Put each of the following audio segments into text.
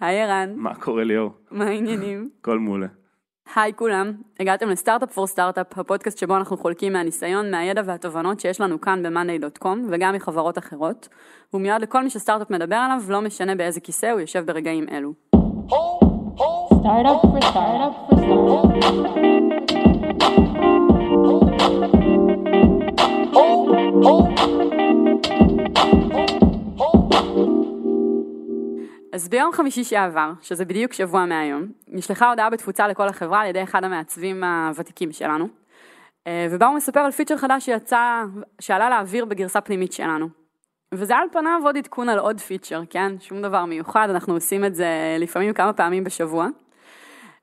היי ערן, מה קורה ליאור? מה העניינים? הכל מעולה. היי כולם, הגעתם לסטארט-אפ פור סטארט-אפ, הפודקאסט שבו אנחנו חולקים מהניסיון, מהידע והתובנות שיש לנו כאן ב-monday.com וגם מחברות אחרות. הוא מיועד לכל מי שסטארט-אפ מדבר עליו, לא משנה באיזה כיסא הוא יושב ברגעים אלו. Startup for startup for startup. אז ביום חמישי שעבר, שזה בדיוק שבוע מהיום, נשלחה הודעה בתפוצה לכל החברה על ידי אחד המעצבים הוותיקים שלנו, אה, ובה הוא מספר על פיצ'ר חדש שיצא, שעלה לאוויר בגרסה פנימית שלנו. וזה על פניו עוד עדכון על עוד פיצ'ר, כן? שום דבר מיוחד, אנחנו עושים את זה לפעמים כמה פעמים בשבוע.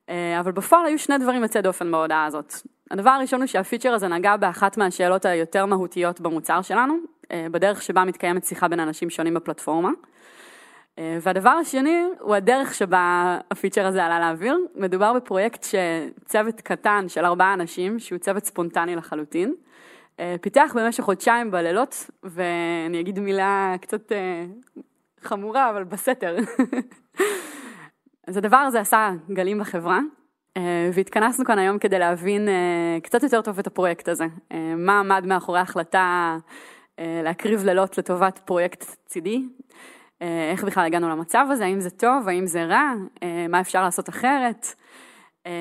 אה, אבל בפועל היו שני דברים יוצאי דופן בהודעה הזאת. הדבר הראשון הוא שהפיצ'ר הזה נגע באחת מהשאלות היותר מהותיות במוצר שלנו, אה, בדרך שבה מתקיימת שיחה בין אנשים שונים בפלטפורמה. אה, והדבר השני הוא הדרך שבה הפיצ'ר הזה עלה לאוויר. מדובר בפרויקט שצוות קטן של ארבעה אנשים, שהוא צוות ספונטני לחלוטין, אה, פיתח במשך חודשיים בלילות, ואני אגיד מילה קצת אה, חמורה, אבל בסתר. אז הדבר הזה עשה גלים בחברה, והתכנסנו כאן היום כדי להבין קצת יותר טוב את הפרויקט הזה. מה עמד מאחורי ההחלטה להקריב לילות לטובת פרויקט צידי, איך בכלל הגענו למצב הזה, האם זה טוב, האם זה רע, אה, מה אפשר לעשות אחרת. אה,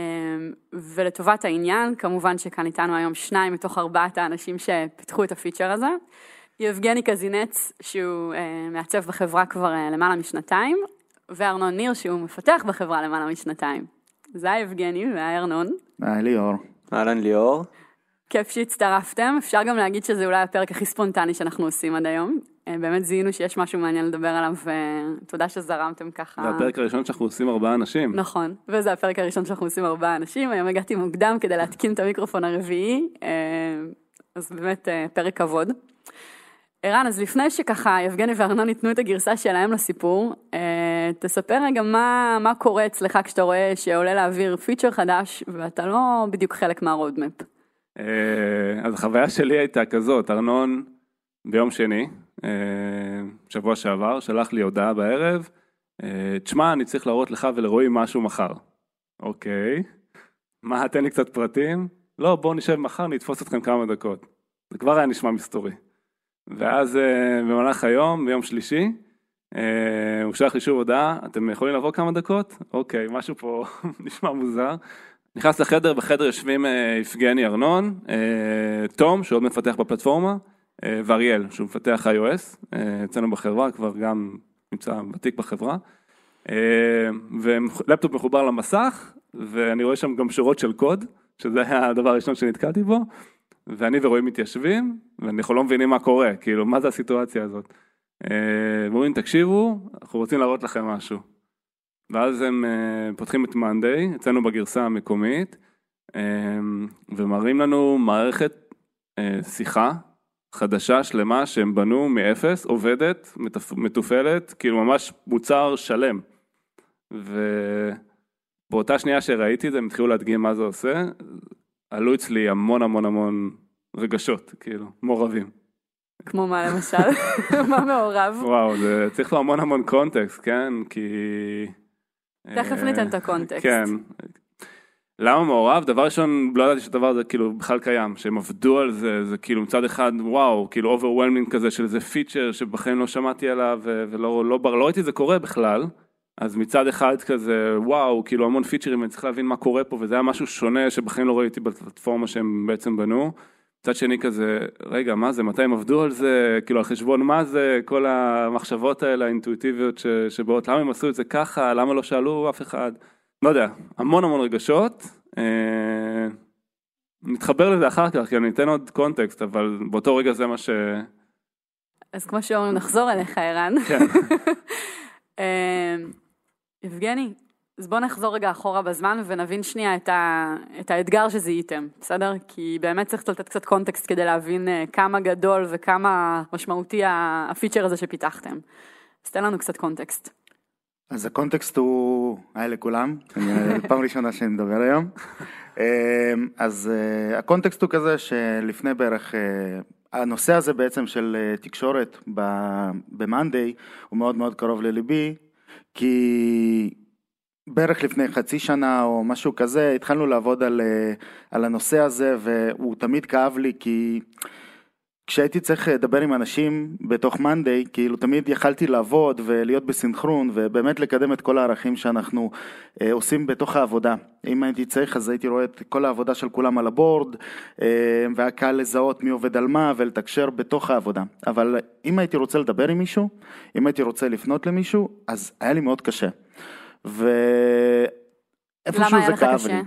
ולטובת העניין, כמובן שכאן איתנו היום שניים מתוך ארבעת האנשים שפיתחו את הפיצ'ר הזה. יבגני קזינץ, שהוא מעצב בחברה כבר למעלה משנתיים, וארנון ניר, שהוא מפתח בחברה למעלה משנתיים. זה היה יבגני והיה ארנון. היי ליאור. אהלן ליאור. כיף שהצטרפתם, אפשר גם להגיד שזה אולי הפרק הכי ספונטני שאנחנו עושים עד היום. אה, באמת זיהינו שיש משהו מעניין לדבר עליו, ותודה שזרמתם ככה. זה הפרק הראשון שאנחנו עושים ארבעה אנשים. נכון, וזה הפרק הראשון שאנחנו עושים ארבעה אנשים, היום הגעתי מוקדם כדי להתקין את המיקרופון הרביעי, אה, אז באמת אה, פרק כבוד. ערן, אז לפני שככה יבגני וארנון ייתנו את הגרסה שלהם לסיפור, תספר רגע מה, מה קורה אצלך כשאתה רואה שעולה לאוויר פיצ'ר חדש ואתה לא בדיוק חלק מהרודמפ. אז החוויה שלי הייתה כזאת, ארנון ביום שני, שבוע שעבר, שלח לי הודעה בערב, אה, תשמע, אני צריך להראות לך ולרועי משהו מחר. אוקיי, מה, תן לי קצת פרטים? לא, בואו נשב מחר, נתפוס אתכם כמה דקות. זה כבר היה נשמע מסתורי. ואז אה, במהלך היום, ביום שלישי, הוא שלח לי שוב הודעה, אתם יכולים לבוא כמה דקות? אוקיי, משהו פה נשמע מוזר. נכנס לחדר, בחדר יושבים יבגני ארנון, תום, שעוד מפתח בפלטפורמה, אה, ואריאל, שהוא מפתח iOS, אה, אצלנו בחברה, כבר גם נמצא ותיק בחברה, אה, ולפטופ מחובר למסך, ואני רואה שם גם שורות של קוד, שזה היה הדבר הראשון שנתקלתי בו, ואני ורועי מתיישבים, ואנחנו לא מבינים מה קורה, כאילו, מה זה הסיטואציה הזאת. ואומרים, תקשיבו, אנחנו רוצים להראות לכם משהו. ואז הם פותחים את מאנדיי, אצלנו בגרסה המקומית, ומראים לנו מערכת שיחה חדשה, שלמה, שהם בנו מאפס, עובדת, מתופעלת, כאילו ממש מוצר שלם. ובאותה שנייה שראיתי את זה, הם התחילו להדגים מה זה עושה, עלו אצלי המון המון המון רגשות, כאילו, מעורבים. כמו מה למשל? מה מעורב? וואו, זה צריך לו המון המון קונטקסט, כן? כי... תכף ניתן את הקונטקסט. כן, למה מעורב? דבר ראשון, לא ידעתי שהדבר הזה כאילו בכלל קיים, שהם עבדו על זה, זה כאילו מצד אחד, וואו, כאילו overwhelming כזה של איזה feature שבחיים לא שמעתי עליו ולא לא, לא, לא ראיתי את זה קורה בכלל, אז מצד אחד כזה, וואו, כאילו המון פיצ'רים, אני צריך להבין מה קורה פה, וזה היה משהו שונה שבחיים לא ראיתי בפלטפורמה שהם בעצם בנו. מצד שני כזה, רגע, מה זה, מתי הם עבדו על זה, כאילו על חשבון מה זה, כל המחשבות האלה האינטואיטיביות שבאות, למה הם עשו את זה ככה, למה לא שאלו אף אחד. לא יודע, המון המון רגשות. אה, נתחבר לזה אחר כך, כי אני אתן עוד קונטקסט, אבל באותו רגע זה מה ש... אז כמו שאומרים, נחזור אליך, ערן. כן. אה, יבגני, אז בוא נחזור רגע אחורה בזמן ונבין שנייה את, ה, את האתגר שזיהיתם, בסדר? כי באמת צריך לתת קצת קונטקסט כדי להבין אה, כמה גדול וכמה משמעותי הפיצ'ר הזה שפיתחתם. אז תן לנו קצת קונטקסט. אז הקונטקסט הוא, היי לכולם, פעם ראשונה שאני מדבר היום. אמ, אז אה, הקונטקסט הוא כזה שלפני בערך, אה, הנושא הזה בעצם של אה, תקשורת ב-Monday הוא מאוד מאוד קרוב לליבי, כי בערך לפני חצי שנה או משהו כזה התחלנו לעבוד על, אה, על הנושא הזה והוא תמיד כאב לי כי כשהייתי צריך לדבר עם אנשים בתוך מאנדיי, כאילו תמיד יכלתי לעבוד ולהיות בסינכרון ובאמת לקדם את כל הערכים שאנחנו אה, עושים בתוך העבודה. אם הייתי צריך אז הייתי רואה את כל העבודה של כולם על הבורד אה, והיה קל לזהות מי עובד על מה ולתקשר בתוך העבודה. אבל אם הייתי רוצה לדבר עם מישהו, אם הייתי רוצה לפנות למישהו, אז היה לי מאוד קשה. ואיפשהו למה היה זה לך כאב קשה? לי.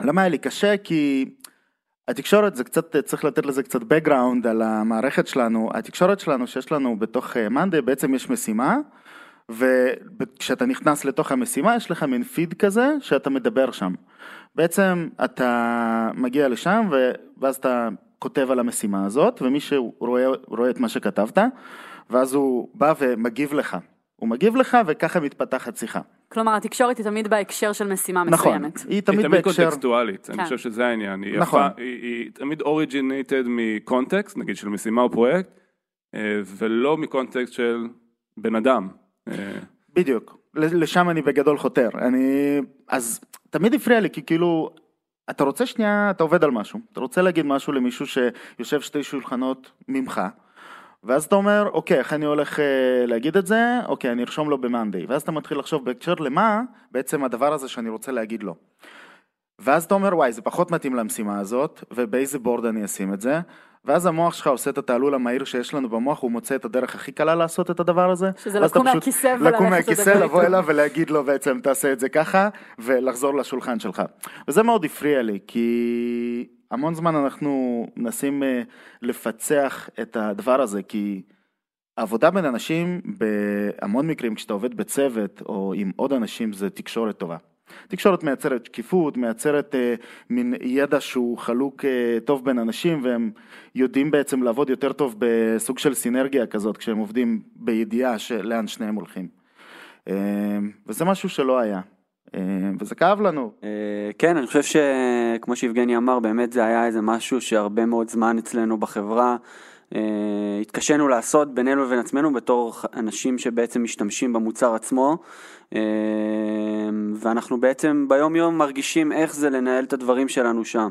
למה היה לי קשה? כי התקשורת זה קצת, צריך לתת לזה קצת background על המערכת שלנו. התקשורת שלנו שיש לנו בתוך מאנדי, בעצם יש משימה, וכשאתה נכנס לתוך המשימה יש לך מין פיד כזה שאתה מדבר שם. בעצם אתה מגיע לשם ואז אתה כותב על המשימה הזאת, ומישהו רואה, רואה את מה שכתבת, ואז הוא בא ומגיב לך. הוא מגיב לך וככה מתפתחת שיחה. כלומר, התקשורת היא תמיד בהקשר של משימה נכון, מסוימת. היא היא תמיד תמיד בהקשר, קונטקסטואלית, אני כן. חושב שזה העניין, היא נכון. יפה, היא היא תמיד אוריג'ינטד מקונטקסט, נגיד של משימה או פרויקט, אה, ולא מקונטקסט של בן אדם. אה, בדיוק, לשם אני בגדול חותר. אני, אז תמיד הפריע לי, כי כאילו, אתה רוצה שנייה, אתה עובד על משהו, אתה רוצה להגיד משהו למישהו שיושב שתי שולחנות ממך, ואז אתה אומר, אוקיי, איך אני הולך אה, להגיד את זה? אוקיי, אני ארשום לו במאנדיי. ואז אתה מתחיל לחשוב בהקשר למה בעצם הדבר הזה שאני רוצה להגיד לו. ואז אתה אומר, וואי, זה פחות מתאים למשימה הזאת, ובאיזה בורד אני אשים את זה? ואז המוח שלך עושה את התעלול המהיר שיש לנו במוח, הוא מוצא את הדרך הכי קלה לעשות את הדבר הזה. שזה לקום מהכיסא וללכת לקום מהכיסא, לבוא. אליו ולהגיד לו בעצם, תעשה את זה ככה, ולחזור לשולחן שלך. וזה מאוד הפריע לי, כי המון זמן אנחנו מנסים אה, לפצח את הדבר הזה, כי העבודה בין אנשים, בהמון מקרים כשאתה עובד בצוות או עם עוד אנשים זה תקשורת טובה. תקשורת מייצרת שקיפות, מייצרת אה, מין ידע שהוא חלוק אה, טוב בין אנשים והם יודעים בעצם לעבוד יותר טוב בסוג של סינרגיה כזאת כשהם עובדים בידיעה לאן שניהם הולכים. אה, וזה משהו שלא היה, אה, וזה כאב לנו. אה, כן, אני חושב שכמו שיבגני אמר, באמת זה היה איזה משהו שהרבה מאוד זמן אצלנו בחברה אה, התקשינו לעשות בינינו לבין עצמנו בתור אנשים שבעצם משתמשים במוצר עצמו, ואנחנו בעצם ביום יום מרגישים איך זה לנהל את הדברים שלנו שם.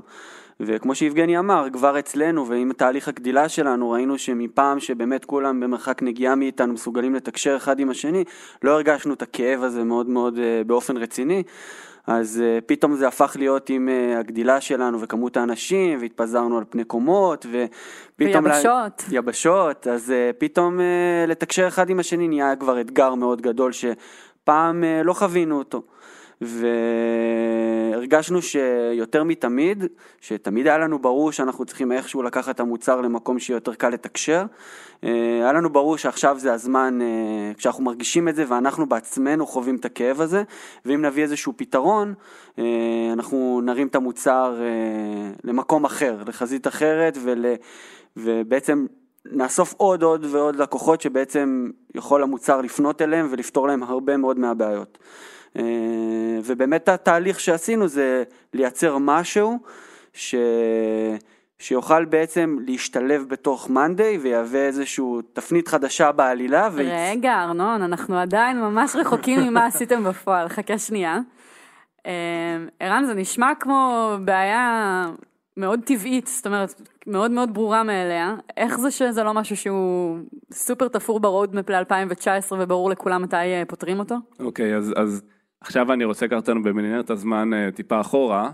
וכמו שיבגני אמר, כבר אצלנו ועם תהליך הגדילה שלנו ראינו שמפעם שבאמת כולם במרחק נגיעה מאיתנו מסוגלים לתקשר אחד עם השני, לא הרגשנו את הכאב הזה מאוד מאוד אה, באופן רציני. אז uh, פתאום זה הפך להיות עם uh, הגדילה שלנו וכמות האנשים והתפזרנו על פני קומות ופתאום... ויבשות. לה... יבשות, אז uh, פתאום uh, לתקשר אחד עם השני נהיה כבר אתגר מאוד גדול שפעם uh, לא חווינו אותו. והרגשנו שיותר מתמיד, שתמיד היה לנו ברור שאנחנו צריכים איכשהו לקחת את המוצר למקום שיהיה יותר קל לתקשר. אה, היה לנו ברור שעכשיו זה הזמן, אה, כשאנחנו מרגישים את זה ואנחנו בעצמנו חווים את הכאב הזה, ואם נביא איזשהו פתרון, אה, אנחנו נרים את המוצר אה, למקום אחר, לחזית אחרת, ול, ובעצם נאסוף עוד עוד ועוד לקוחות שבעצם יכול המוצר לפנות אליהם ולפתור להם הרבה מאוד מהבעיות. אה, ובאמת התהליך שעשינו זה לייצר משהו ש... שיוכל בעצם להשתלב בתוך מאנדיי ויהווה איזושהי תפנית חדשה בעלילה. ויצ... רגע, ארנון, אנחנו עדיין ממש רחוקים ממה עשיתם בפועל, חכה שנייה. אה, ערן, זה נשמע כמו בעיה מאוד טבעית, זאת אומרת, מאוד מאוד ברורה מאליה. איך זה שזה לא משהו שהוא סופר תפור ברודמפ ל-2019 וברור לכולם מתי אה, פותרים אותו? אוקיי, אז, אז עכשיו אני רוצה לקחת אותנו במנהרת הזמן אה, טיפה אחורה,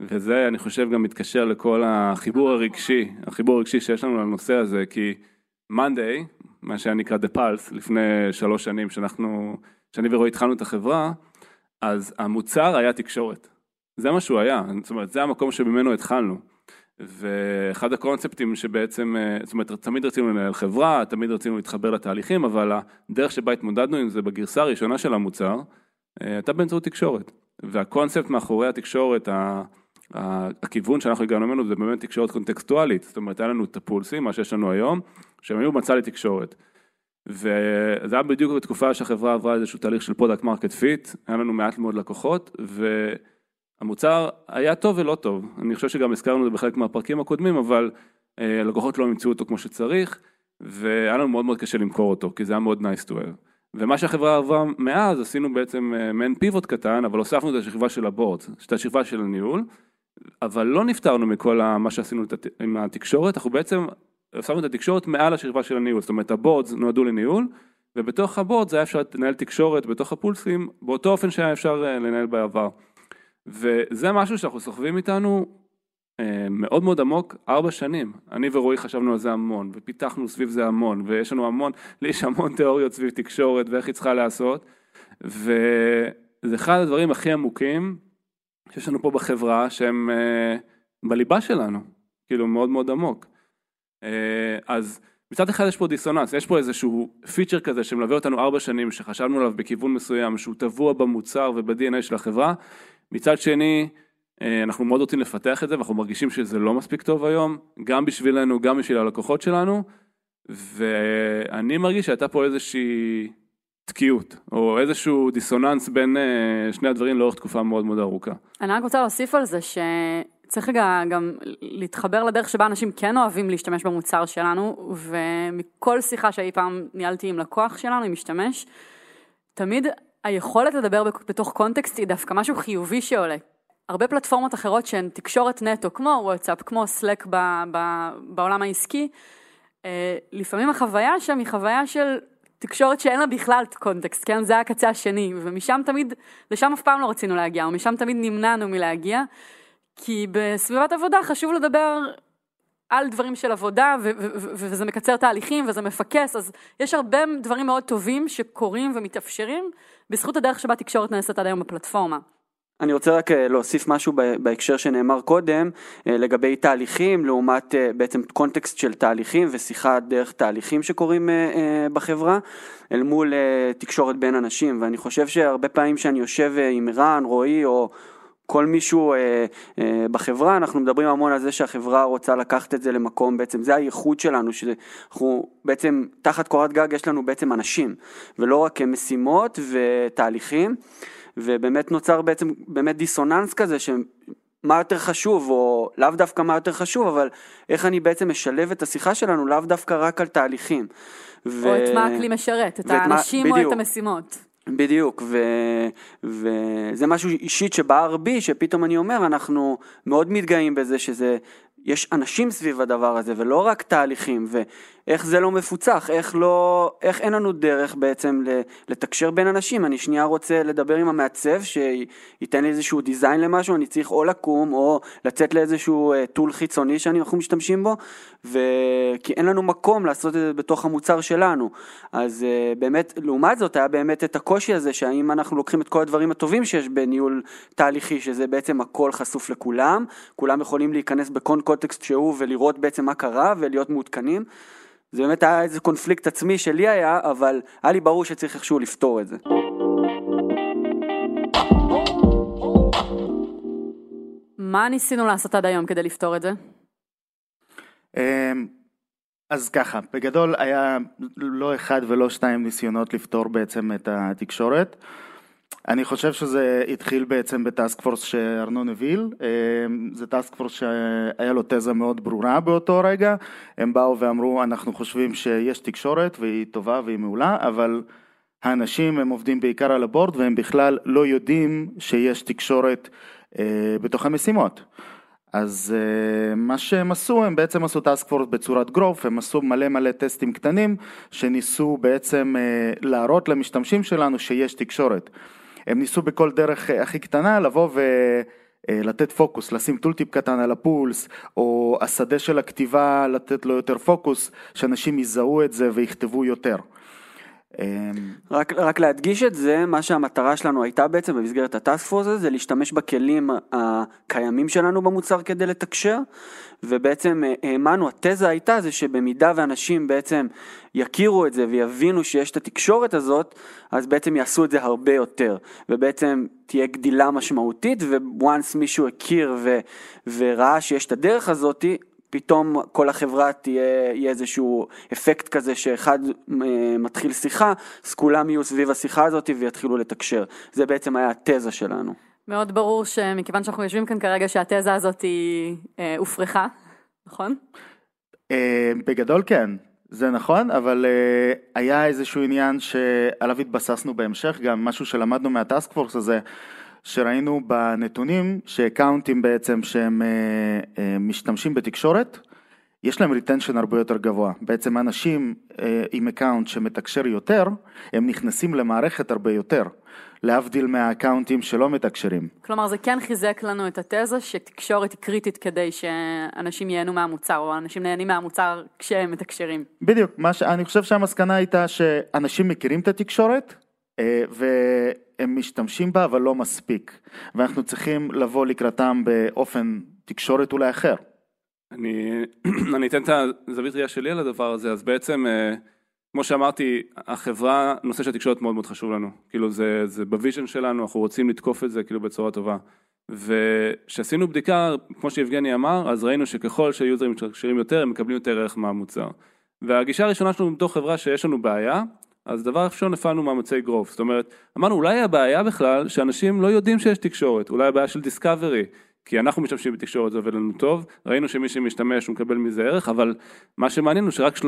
וזה אני חושב גם מתקשר לכל החיבור הרגשי, החיבור הרגשי שיש לנו לנושא הזה, כי מאנדיי, מה שהיה נקרא The Pulse, לפני שלוש שנים שאנחנו, שאני ורועי התחלנו את החברה, אז המוצר היה תקשורת. זה מה שהוא היה, זאת אומרת, זה המקום שממנו התחלנו. ואחד הקונספטים שבעצם, אה, זאת אומרת, תמיד רצינו לנהל חברה, תמיד רצינו להתחבר לתהליכים, אבל הדרך שבה התמודדנו עם זה בגרסה הראשונה של המוצר, אה, הייתה באמצעות תקשורת. והקונספט מאחורי התקשורת, הכיוון שאנחנו הגענו ממנו זה באמת תקשורת קונטקסטואלית, זאת אומרת, היה לנו את הפולסים, מה שיש לנו היום, שהם היו מצע לתקשורת. וזה היה בדיוק בתקופה שהחברה עברה איזשהו תהליך של product market fit, היה לנו מעט מאוד לקוחות, והמוצר היה טוב ולא טוב. אני חושב שגם הזכרנו את זה בחלק מהפרקים הקודמים, אבל אה, לקוחות לא אימצו אותו כמו שצריך, והיה לנו מאוד מאוד קשה למכור אותו, כי זה היה מאוד nice to have. ומה שהחברה עברה מאז, עשינו בעצם אה, מעין פיבוט קטן, אבל הוספנו את השכבה של ה board, את השכבה של הניהול, אבל לא נפטרנו מכל מה שעשינו עם התקשורת, אנחנו בעצם הוספנו את התקשורת מעל השכבה של הניהול, זאת אומרת ה boards נועדו לניהול, ובתוך ה boards היה אפשר לנהל תקשורת בתוך הפולסים, באותו אופן שהיה אפשר אה, לנהל בעבר. וזה משהו שאנחנו סוחבים איתנו אה, מאוד מאוד עמוק ארבע שנים. אני ורועי חשבנו על זה המון, ופיתחנו סביב זה המון, ויש לנו המון, לי יש המון תיאוריות סביב תקשורת ואיך היא צריכה להיעשות, וזה אחד הדברים הכי עמוקים שיש לנו פה בחברה, שהם אה, בליבה שלנו, כאילו מאוד מאוד עמוק. אה, אז מצד אחד יש פה דיסוננס, יש פה איזשהו פיצ'ר כזה שמלווה אותנו ארבע שנים, שחשבנו עליו בכיוון מסוים, שהוא טבוע במוצר וב-DNA של החברה, מצד שני, אה, אנחנו מאוד רוצים לפתח את זה ואנחנו מרגישים שזה לא מספיק טוב היום, גם בשבילנו, גם בשביל הלקוחות שלנו, ואני מרגיש שהייתה פה איזושהי תקיעות, או איזשהו דיסוננס בין אה, שני הדברים לאורך תקופה מאוד מאוד ארוכה. אני רק רוצה להוסיף על זה שצריך רגע גם להתחבר לדרך שבה אנשים כן אוהבים להשתמש במוצר שלנו, ומכל שיחה שאי פעם ניהלתי עם לקוח שלנו, עם משתמש, תמיד היכולת לדבר בתוך קונטקסט היא דווקא משהו חיובי שעולה. הרבה פלטפורמות אחרות שהן תקשורת נטו, כמו וואטסאפ, כמו סלק ב- ב- בעולם העסקי, אה, לפעמים החוויה שם היא חוויה של תקשורת שאין לה בכלל קונטקסט, כן? זה הקצה השני, ומשם תמיד, לשם אף פעם לא רצינו להגיע, ומשם תמיד נמנענו מלהגיע, כי בסביבת עבודה חשוב לדבר על דברים של עבודה, וזה מקצר תהליכים, וזה מפקס, אז יש הרבה דברים מאוד טובים שקורים ומתאפשרים, בזכות הדרך שבה תקשורת נעשית עד היום בפלטפורמה. אני רוצה רק אה, להוסיף משהו בהקשר שנאמר קודם, אה, לגבי תהליכים, לעומת אה, בעצם קונטקסט של תהליכים ושיחה דרך תהליכים שקורים בחברה, אל מול תקשורת בין אנשים, ואני חושב שהרבה פעמים שאני יושב עם רן, רועי, או... כל מישהו אה, אה, בחברה, אנחנו מדברים המון על זה שהחברה רוצה לקחת את זה למקום, בעצם זה הייחוד שלנו, שאנחנו בעצם תחת קורת גג יש לנו בעצם אנשים, ולא רק משימות ותהליכים, ובאמת נוצר בעצם באמת דיסוננס כזה, שמה יותר חשוב, או לאו דווקא מה יותר חשוב, אבל איך אני בעצם משלב את השיחה שלנו לאו דווקא רק על תהליכים. ו... או את מה הכלי משרת, את ואת מה- האנשים או את בדיוק. המשימות. בדיוק, ו... וזה משהו אישית שבער בי, שפתאום אני אומר, אנחנו מאוד מתגאים בזה שזה, יש אנשים סביב הדבר הזה, ולא רק תהליכים, ואיך זה לא מפוצח, איך לא, איך אין לנו דרך בעצם לתקשר בין אנשים, אני שנייה רוצה לדבר עם המעצב, שייתן לי איזשהו דיזיין למשהו, אני צריך או לקום, או לצאת לאיזשהו אה, טול חיצוני שאנחנו משתמשים בו, ו... כי אין לנו מקום לעשות את זה בתוך המוצר שלנו. אז uh, באמת, לעומת זאת, היה באמת את הקושי הזה, שהאם אנחנו לוקחים את כל הדברים הטובים שיש בניהול תהליכי, שזה בעצם הכל חשוף לכולם, כולם יכולים להיכנס בכל קונטקסט שהוא ולראות בעצם מה קרה ולהיות מעודכנים. זה באמת היה איזה קונפליקט עצמי שלי היה, אבל היה לי ברור שצריך איכשהו לפתור את זה. מה ניסינו לעשות עד היום כדי לפתור את זה? אמ, אז ככה, בגדול היה לא אחד ולא שתיים ניסיונות לפתור בעצם את התקשורת. אני חושב שזה התחיל בעצם ב task force שארנון הוביל, אמ, זה task force שהיה לו תזה מאוד ברורה באותו רגע, הם באו ואמרו אנחנו חושבים שיש תקשורת והיא טובה והיא מעולה, אבל האנשים הם עובדים בעיקר על ה board והם בכלל לא יודעים שיש תקשורת אה, בתוך המשימות. אז אה, מה שהם עשו, הם בעצם עשו task force בצורת growth, הם עשו מלא מלא טסטים קטנים שניסו בעצם להראות למשתמשים שלנו שיש תקשורת. הם ניסו בכל דרך אה, הכי קטנה לבוא ולתת פוקוס, לשים tooltip קטן על ה pulse, או השדה של הכתיבה לתת לו יותר פוקוס, שאנשים יזהו את זה ויכתבו יותר. אמ, רק, רק להדגיש את זה, מה שהמטרה שלנו הייתה בעצם במסגרת ה task force הזה, זה להשתמש בכלים הקיימים שלנו במוצר כדי לתקשר, ובעצם אה, האמנו, התזה הייתה זה שבמידה ואנשים בעצם יכירו את זה ויבינו שיש את התקשורת הזאת, אז בעצם יעשו את זה הרבה יותר, ובעצם תהיה גדילה משמעותית, וואנס מישהו הכיר ו, וראה שיש את הדרך הזאתי, פתאום כל החברה תהיה, יהיה איזשהו אפקט כזה שאחד אה, מתחיל שיחה, אז כולם יהיו סביב השיחה הזאת ויתחילו לתקשר. זה בעצם היה התזה שלנו. מאוד ברור שמכיוון שאנחנו יושבים כאן כרגע שהתזה הזאת היא אה, הופרכה, נכון? אה, בגדול כן, זה נכון, אבל אה, היה איזשהו עניין שעליו התבססנו בהמשך, גם משהו שלמדנו מה task force הזה, שראינו בנתונים שאקאונטים בעצם שהם אה, אה, משתמשים בתקשורת, יש להם retention הרבה יותר גבוה. בעצם אנשים אה, עם account שמתקשר יותר, הם נכנסים למערכת הרבה יותר, להבדיל מהאקאונטים שלא מתקשרים. כלומר, זה כן חיזק לנו את התזה שתקשורת היא קריטית כדי שאנשים ייהנו מהמוצר, או אנשים נהנים מהמוצר כשהם מתקשרים. בדיוק, מה ש... אני חושב שהמסקנה הייתה שאנשים מכירים את התקשורת אה, והם משתמשים בה אבל לא מספיק ואנחנו צריכים לבוא לקראתם באופן תקשורת אולי אחר. אני, אני אתן את הזווית ראייה שלי על הדבר הזה, אז בעצם, אה, כמו שאמרתי, החברה, נושא של תקשורת מאוד מאוד חשוב לנו. כאילו זה, זה ב vision שלנו, אנחנו רוצים לתקוף את זה כאילו בצורה טובה. וכשעשינו בדיקה, כמו שיבגני אמר, אז ראינו שככל שהיוזרים מתקשרים יותר, הם מקבלים יותר ערך מהמוצר. והגישה הראשונה שלנו בתור חברה שיש לנו בעיה, אז דבר ראשון הפעלנו מאמצי growth, זאת אומרת, אמרנו אולי הבעיה בכלל שאנשים לא יודעים שיש תקשורת, אולי הבעיה של discovery, כי אנחנו משתמשים בתקשורת זה עובד לנו טוב, ראינו שמי שמשתמש הוא מקבל מזה ערך, אבל מה שמעניין הוא שרק 30%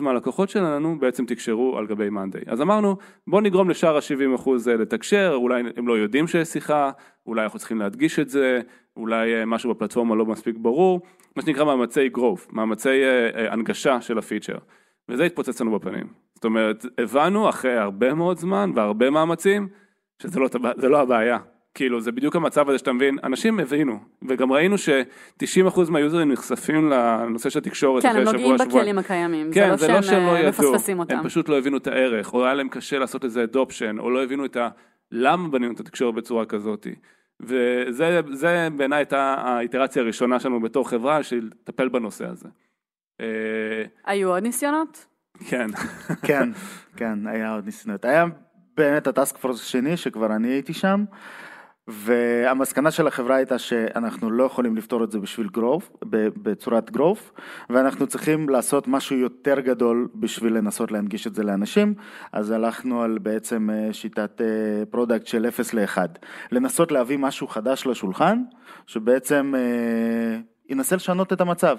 מהלקוחות שלנו בעצם תקשרו על גבי מאנדיי. אז אמרנו בוא נגרום לשאר ה-70% לתקשר, אולי הם לא יודעים שיש שיחה, אולי אנחנו צריכים להדגיש את זה, אולי אה, משהו בפלטפורמה לא מספיק ברור, מה שנקרא מאמצי growth, מאמצי אה, אה, הנגשה של הפיצ'ר, וזה התפוצץ לנו בפנים. זאת אומרת, הבנו אחרי הרבה מאוד זמן והרבה מאמצים, שזה לא, לא הבעיה. כאילו זה בדיוק המצב הזה שאתה מבין, אנשים הבינו, וגם ראינו ש-90% מהיוזרים נחשפים לנושא של התקשורת כן, הם נוגעים בכלים הקיימים, כן, זה לא שהם לא אה, ידעו, מפספסים אותם. הם פשוט לא הבינו את הערך, או היה להם קשה לעשות איזה אדופשן, או לא הבינו את ה... למה בנינו את התקשורת בצורה כזאת. וזה בעיניי הייתה האיטרציה הראשונה שלנו בתור חברה, של לטפל בנושא הזה. אה, היו עוד ניסיונות? כן. כן, כן, היה עוד ניסיונות. היה באמת ה task force השני שכבר אני הייתי שם. והמסקנה של החברה הייתה שאנחנו לא יכולים לפתור את זה בשביל growth, בצורת growth, ואנחנו צריכים לעשות משהו יותר גדול בשביל לנסות להנגיש את זה לאנשים, אז הלכנו על בעצם אה, שיטת product אה, של 0 ל-1, לנסות להביא משהו חדש לשולחן, שבעצם ינסה לשנות את המצב.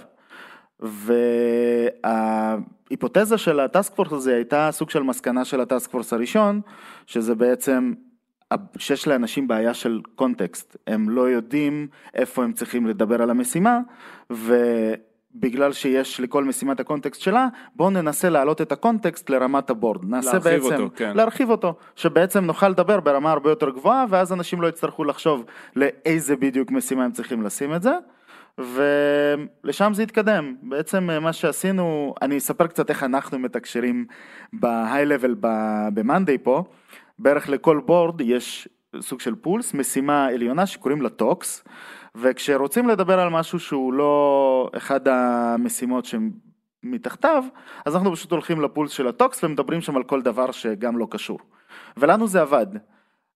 וההיפותזה של ה task force הזה הייתה סוג של מסקנה של ה task force הראשון, שזה בעצם שיש לאנשים בעיה של קונטקסט, הם לא יודעים איפה הם צריכים לדבר על המשימה ובגלל שיש לכל משימה את הקונטקסט שלה, בואו ננסה להעלות את הקונטקסט לרמת ה board, נעשה להרחיב בעצם, אותו, כן. להרחיב אותו, שבעצם נוכל לדבר ברמה הרבה יותר גבוהה ואז אנשים לא יצטרכו לחשוב לאיזה בדיוק משימה הם צריכים לשים את זה. ולשם זה התקדם. בעצם אה, מה שעשינו, אני אספר קצת איך אנחנו מתקשרים level ב-Monday פה. בערך לכל board יש סוג של pulse, משימה עליונה שקוראים לה talks, וכשרוצים לדבר על משהו שהוא לא אחד המשימות שמתחתיו, אז אנחנו פשוט הולכים ל pulse של ה talks ומדברים שם על כל דבר שגם לא קשור. ולנו זה עבד.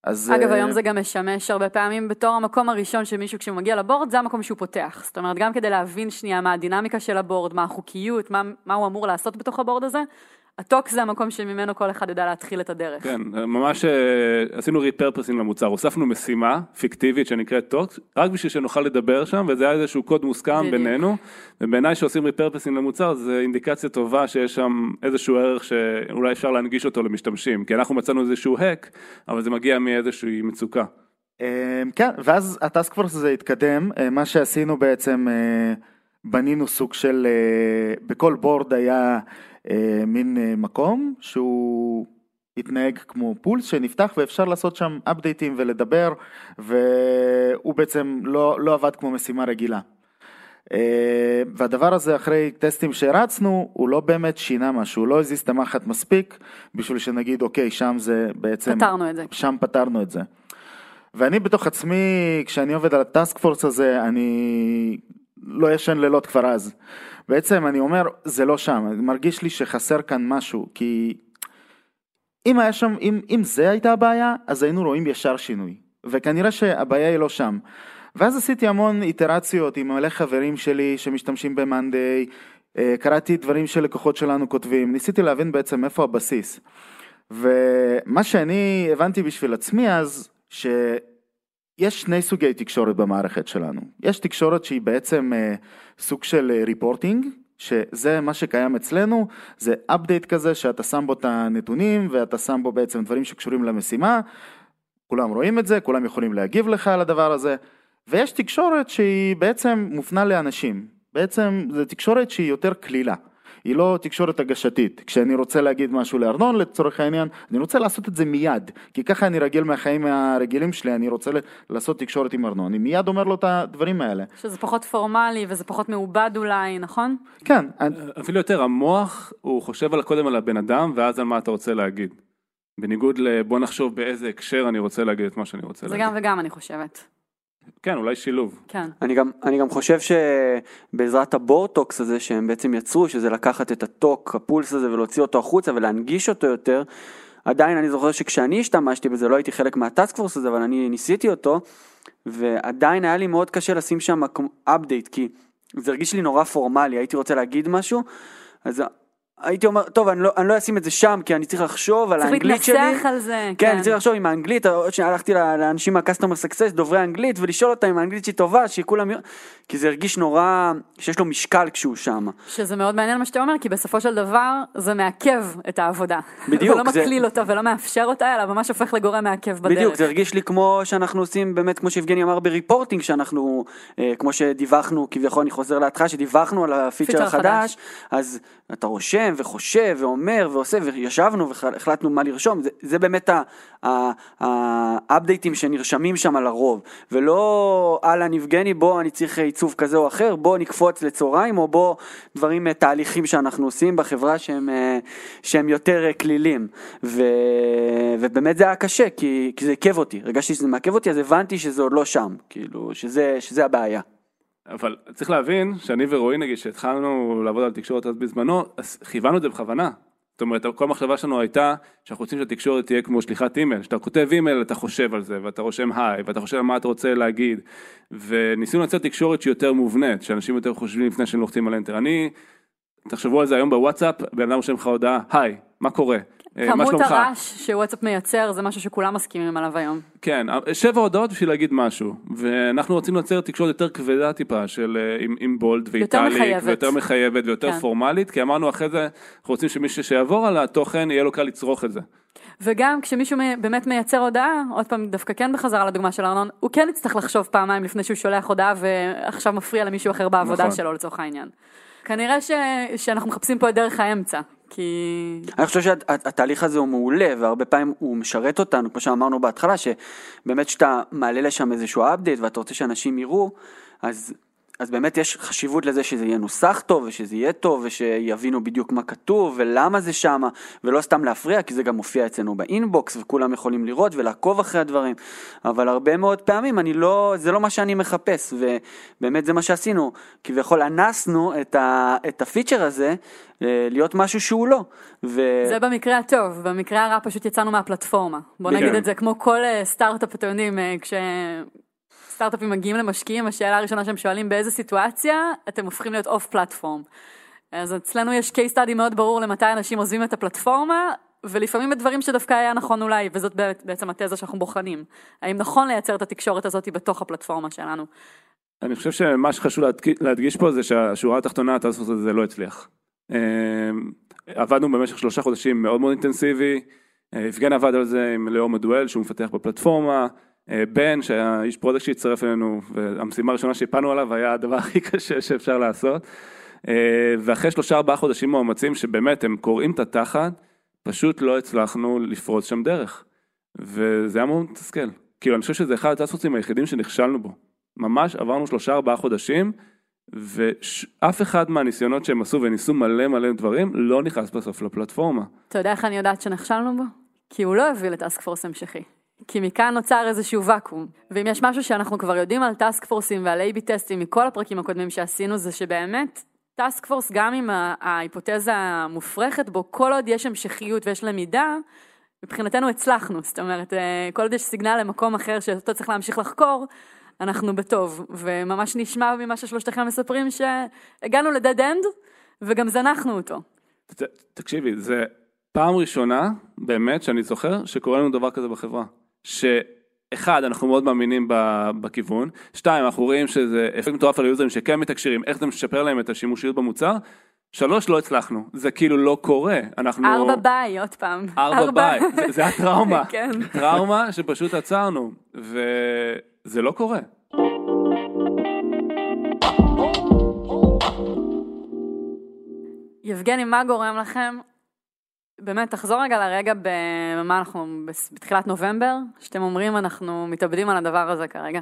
אז... אגב, אה, היום זה גם משמש הרבה פעמים בתור המקום הראשון של מישהו כשהוא מגיע ל board, זה המקום שהוא פותח. זאת אומרת, גם כדי להבין שנייה מה הדינמיקה של ה board, מה החוקיות, מה, מה הוא אמור לעשות בתוך ה board הזה, ה talk זה המקום שממנו כל אחד יודע להתחיל את הדרך. כן, ממש אה, עשינו repurposing למוצר, הוספנו משימה פיקטיבית שנקראת talk, רק בשביל שנוכל לדבר שם, וזה היה איזשהו קוד מוסכם בדיוק. בינינו, ובעיניי שעושים repurposing למוצר זה אינדיקציה טובה שיש שם איזשהו ערך שאולי אפשר להנגיש אותו למשתמשים, כי אנחנו מצאנו איזשהו hack, אבל זה מגיע מאיזושהי מצוקה. אה, כן, ואז הטאסק פורס הזה התקדם, אה, מה שעשינו בעצם, בנינו סוג של, בכל בורד היה מין אה, מקום שהוא התנהג כמו פולס שנפתח ואפשר לעשות שם אפדייטים ולדבר והוא בעצם לא, לא עבד כמו משימה רגילה. אה, והדבר הזה אחרי טסטים שהרצנו הוא לא באמת שינה משהו, הוא לא הזיז את המחט מספיק בשביל שנגיד אוקיי שם זה בעצם, פתרנו את זה. שם פתרנו את זה. ואני בתוך עצמי כשאני עובד על הטאסק פורס הזה אני לא ישן לילות כבר אז. בעצם אני אומר, זה לא שם, מרגיש לי שחסר כאן משהו, כי אם היה שם, אם, אם זה הייתה הבעיה, אז היינו רואים ישר שינוי, וכנראה שהבעיה היא לא שם. ואז עשיתי המון איטרציות עם מלא חברים שלי שמשתמשים במאנדיי, אה, קראתי דברים שלקוחות שלנו כותבים, ניסיתי להבין בעצם איפה הבסיס. ומה שאני הבנתי בשביל עצמי אז, ש... יש שני סוגי תקשורת במערכת שלנו. יש תקשורת שהיא בעצם אה, סוג של ריפורטינג, שזה מה שקיים אצלנו, זה update כזה שאתה שם בו את הנתונים ואתה שם בו בעצם דברים שקשורים למשימה, כולם רואים את זה, כולם יכולים להגיב לך על הדבר הזה, ויש תקשורת שהיא בעצם מופנה לאנשים, בעצם זו תקשורת שהיא יותר קלילה. היא לא תקשורת הגשתית. כשאני רוצה להגיד משהו לארנון לצורך העניין, אני רוצה לעשות את זה מיד, כי ככה אני רגיל מהחיים הרגילים שלי, אני רוצה לעשות תקשורת עם ארנון, אני מיד אומר לו את הדברים האלה. שזה פחות פורמלי וזה פחות מעובד אולי, נכון? כן, אני- אפילו יותר, המוח, הוא חושב על קודם על הבן אדם, ואז על מה אתה רוצה להגיד. בניגוד לבוא נחשוב באיזה הקשר אני רוצה להגיד את מה שאני רוצה זה להגיד. גם וגם אני חושבת. כן, אולי שילוב. כן. אני גם, אני גם חושב שבעזרת הבורטוקס הזה שהם בעצם יצרו, שזה לקחת את הטוק, הפולס הזה ולהוציא אותו החוצה ולהנגיש אותו יותר, עדיין אני זוכר שכשאני השתמשתי בזה, לא הייתי חלק מהטאסק פורס הזה, אבל אני ניסיתי אותו, ועדיין היה לי מאוד קשה לשים שם update, כי זה הרגיש לי נורא פורמלי, הייתי רוצה להגיד משהו, אז הייתי אומר, טוב, אני לא, אני לא אשים את זה שם, כי אני צריך לחשוב על צריך האנגלית שלי. להתנסח על זה, כן, כן. אני צריך לחשוב עם האנגלית, עוד שנייה הלכתי לאנשים מה-customer success, דוברי אנגלית, ולשאול אותם אם האנגלית שלי טובה, שכולם... כי זה הרגיש נורא, שיש לו משקל כשהוא שם. שזה מאוד מעניין מה שאתה אומר, כי בסופו של דבר זה מעכב את העבודה. בדיוק, ולא זה- מקליל אותה ולא מאפשר אותה, אלא ממש הופך לגורם מעכב בדרך. בדיוק, זה הרגיש לי כמו שאנחנו עושים, באמת, כמו שיבגני אמר בריפורטינג, שאנחנו, אה, כמו שדיווחנו, כביכול אני חוזר להתחלה, שדיווחנו על הפיצ'ר פיצ'ר החדש, אז אתה רושם וחושב ואומר ועושה, וישבנו והחלטנו מה לרשום, זה, זה באמת האפדייטים שנרשמים שם לרוב, ולא אהלן יבגני, בוא אני צריך עיצוב כזה או אחר, בוא נקפוץ לצהריים, או בוא דברים, אה, תהליכים שאנחנו עושים בחברה שהם, אה, שהם יותר אה, כלילים, ו, ובאמת זה היה קשה, כי, כי זה עיכב אותי, הרגשתי שזה מעכב אותי, אז הבנתי שזה עוד לא שם, כאילו, שזה, שזה הבעיה. אבל צריך להבין שאני ורועי נגיד שהתחלנו לעבוד על תקשורת אז בזמנו, אז כיוונו את זה בכוונה. זאת אומרת, כל המחשבה שלנו הייתה שאנחנו רוצים שהתקשורת תהיה כמו שליחת אימייל, שאתה כותב אימייל אתה חושב על זה ואתה רושם היי ואתה חושב על מה אתה רוצה להגיד וניסינו לייצר תקשורת שהיא יותר מובנית, שאנשים יותר חושבים לפני שהם לוחצים על אנטר. אני, תחשבו על זה היום בוואטסאפ, בן אדם רושם לך הודעה, היי, מה קורה? אה, מה כמות שלומך?" הרעש שוואטסאפ מייצר זה משהו שכולם מסכימים עליו היום. כן, שבע הודעות בשביל להגיד משנו, ואנחנו רוצים לייצר תקשורת יותר כבדה טיפה, של אה, עם, עם בולד ואיטליק. ויותר מחייבת ויותר כן. פורמלית, כי אמרנו אחרי זה, אנחנו רוצים שמי שיעבור על התוכן, יהיה לו קל לצרוך את זה. וגם כשמישהו באמת מייצר הודעה, עוד פעם דווקא כן בחזרה לדוגמה של ארנון, הוא כן יצטרך לחשוב פעמיים לפני שהוא שולח הודעה ועכשיו מפריע למישהו אחר בעבודה נכון. שלו לצורך העניין. כנראה ש... שאנחנו מחפשים פה את דרך האמצע, כי... אני חושב שהתהליך הזה הוא מעולה והרבה פעמים הוא משרת אותנו כמו שאמרנו בהתחלה שבאמת כשאתה מעלה לשם איזשהו update ואתה רוצה שאנשים יראו אז, אז באמת יש חשיבות לזה שזה יהיה נוסח טוב ושזה יהיה טוב ושיבינו בדיוק מה כתוב ולמה זה שמה ולא סתם להפריע כי זה גם מופיע אצלנו באינבוקס וכולם יכולים לראות ולעקוב אחרי הדברים אבל הרבה מאוד פעמים אני לא זה לא מה שאני מחפש ובאמת זה מה שעשינו כביכול אנסנו את, ה, את הפיצ'ר הזה אה, להיות משהו שהוא לא. ו... זה במקרה הטוב, במקרה הרע פשוט יצאנו מהפלטפורמה. בוא כן. נגיד את זה כמו כל אה, סטארט-אפ, אתם יודעים, אה, כש... סטארט-אפים מגיעים למשקיעים, השאלה הראשונה שהם שואלים באיזה סיטואציה אתם הופכים להיות אוף פלטפורם. אז אצלנו יש case study מאוד ברור למתי אנשים עוזבים את הפלטפורמה, ולפעמים בדברים שדווקא היה נכון אולי, וזאת בעצם התזה שאנחנו בוחנים. האם נכון לייצר את התקשורת הזאת בתוך הפלטפורמה שלנו? אני חושב שמה שחשוב להדגיש, פה זה שהשורה התחתונה, ה task force הזה לא הצליח. אה, עבדנו במשך שלושה חודשים מאוד מאוד אינטנסיבי, אה, יבגני עבד על זה עם ליאור מדואל שהוא מפתח בפלטפורמה, בן שהיה איש product שהצטרף אלינו והמשימה הראשונה שהפלנו עליו היה הדבר הכי קשה שאפשר לעשות. אה, ואחרי שלושה ארבעה חודשים מאומצים שבאמת הם קורעים את התחת, פשוט לא הצלחנו לפרוץ שם דרך. וזה היה מאוד מתסכל. כאילו אני חושב שזה אחד הטספוסים היחידים שנכשלנו בו. ממש עברנו שלושה ארבעה חודשים ואף אחד מהניסיונות שהם עשו וניסו מלא מלא דברים לא נכנס בסוף לפלטפורמה. אתה יודע איך אני יודעת שנכשלנו בו? כי הוא לא הביא לטאסק פורס המשכי. כי מכאן נוצר איזשהו ואקום. ואם יש משהו שאנחנו כבר יודעים על טאסק פורסים ועל A-B טסטים מכל הפרקים הקודמים שעשינו, זה שבאמת טאסק פורס, גם אם ההיפותזה המופרכת בו, כל עוד יש המשכיות ויש למידה, מבחינתנו הצלחנו. זאת אומרת, אה, כל עוד יש סיגנל למקום אחר שאותו צריך להמשיך לחקור, אנחנו בטוב. וממש נשמע ממה ששלושתכם מספרים שהגענו לדד אנד, וגם זנחנו אותו. תקשיבי, זה פעם ראשונה באמת שאני זוכר שקורה לנו דבר כזה בחברה. אחד, אנחנו מאוד מאמינים בכיוון, שתיים, אנחנו רואים שזה אפקט מטורף על היוזרים שכן מתקשרים, איך זה משפר להם את השימושיות במוצר, שלוש, לא הצלחנו, זה כאילו לא קורה, אנחנו... ארבע ביי, עוד פעם. ארבע ביי, זה, זה הטראומה, כן. טראומה שפשוט עצרנו, וזה לא קורה. יבגני, מה גורם לכם? באמת, תחזור רגע לרגע במה אנחנו, בתחילת נובמבר, שאתם אומרים אנחנו מתאבדים על הדבר הזה כרגע.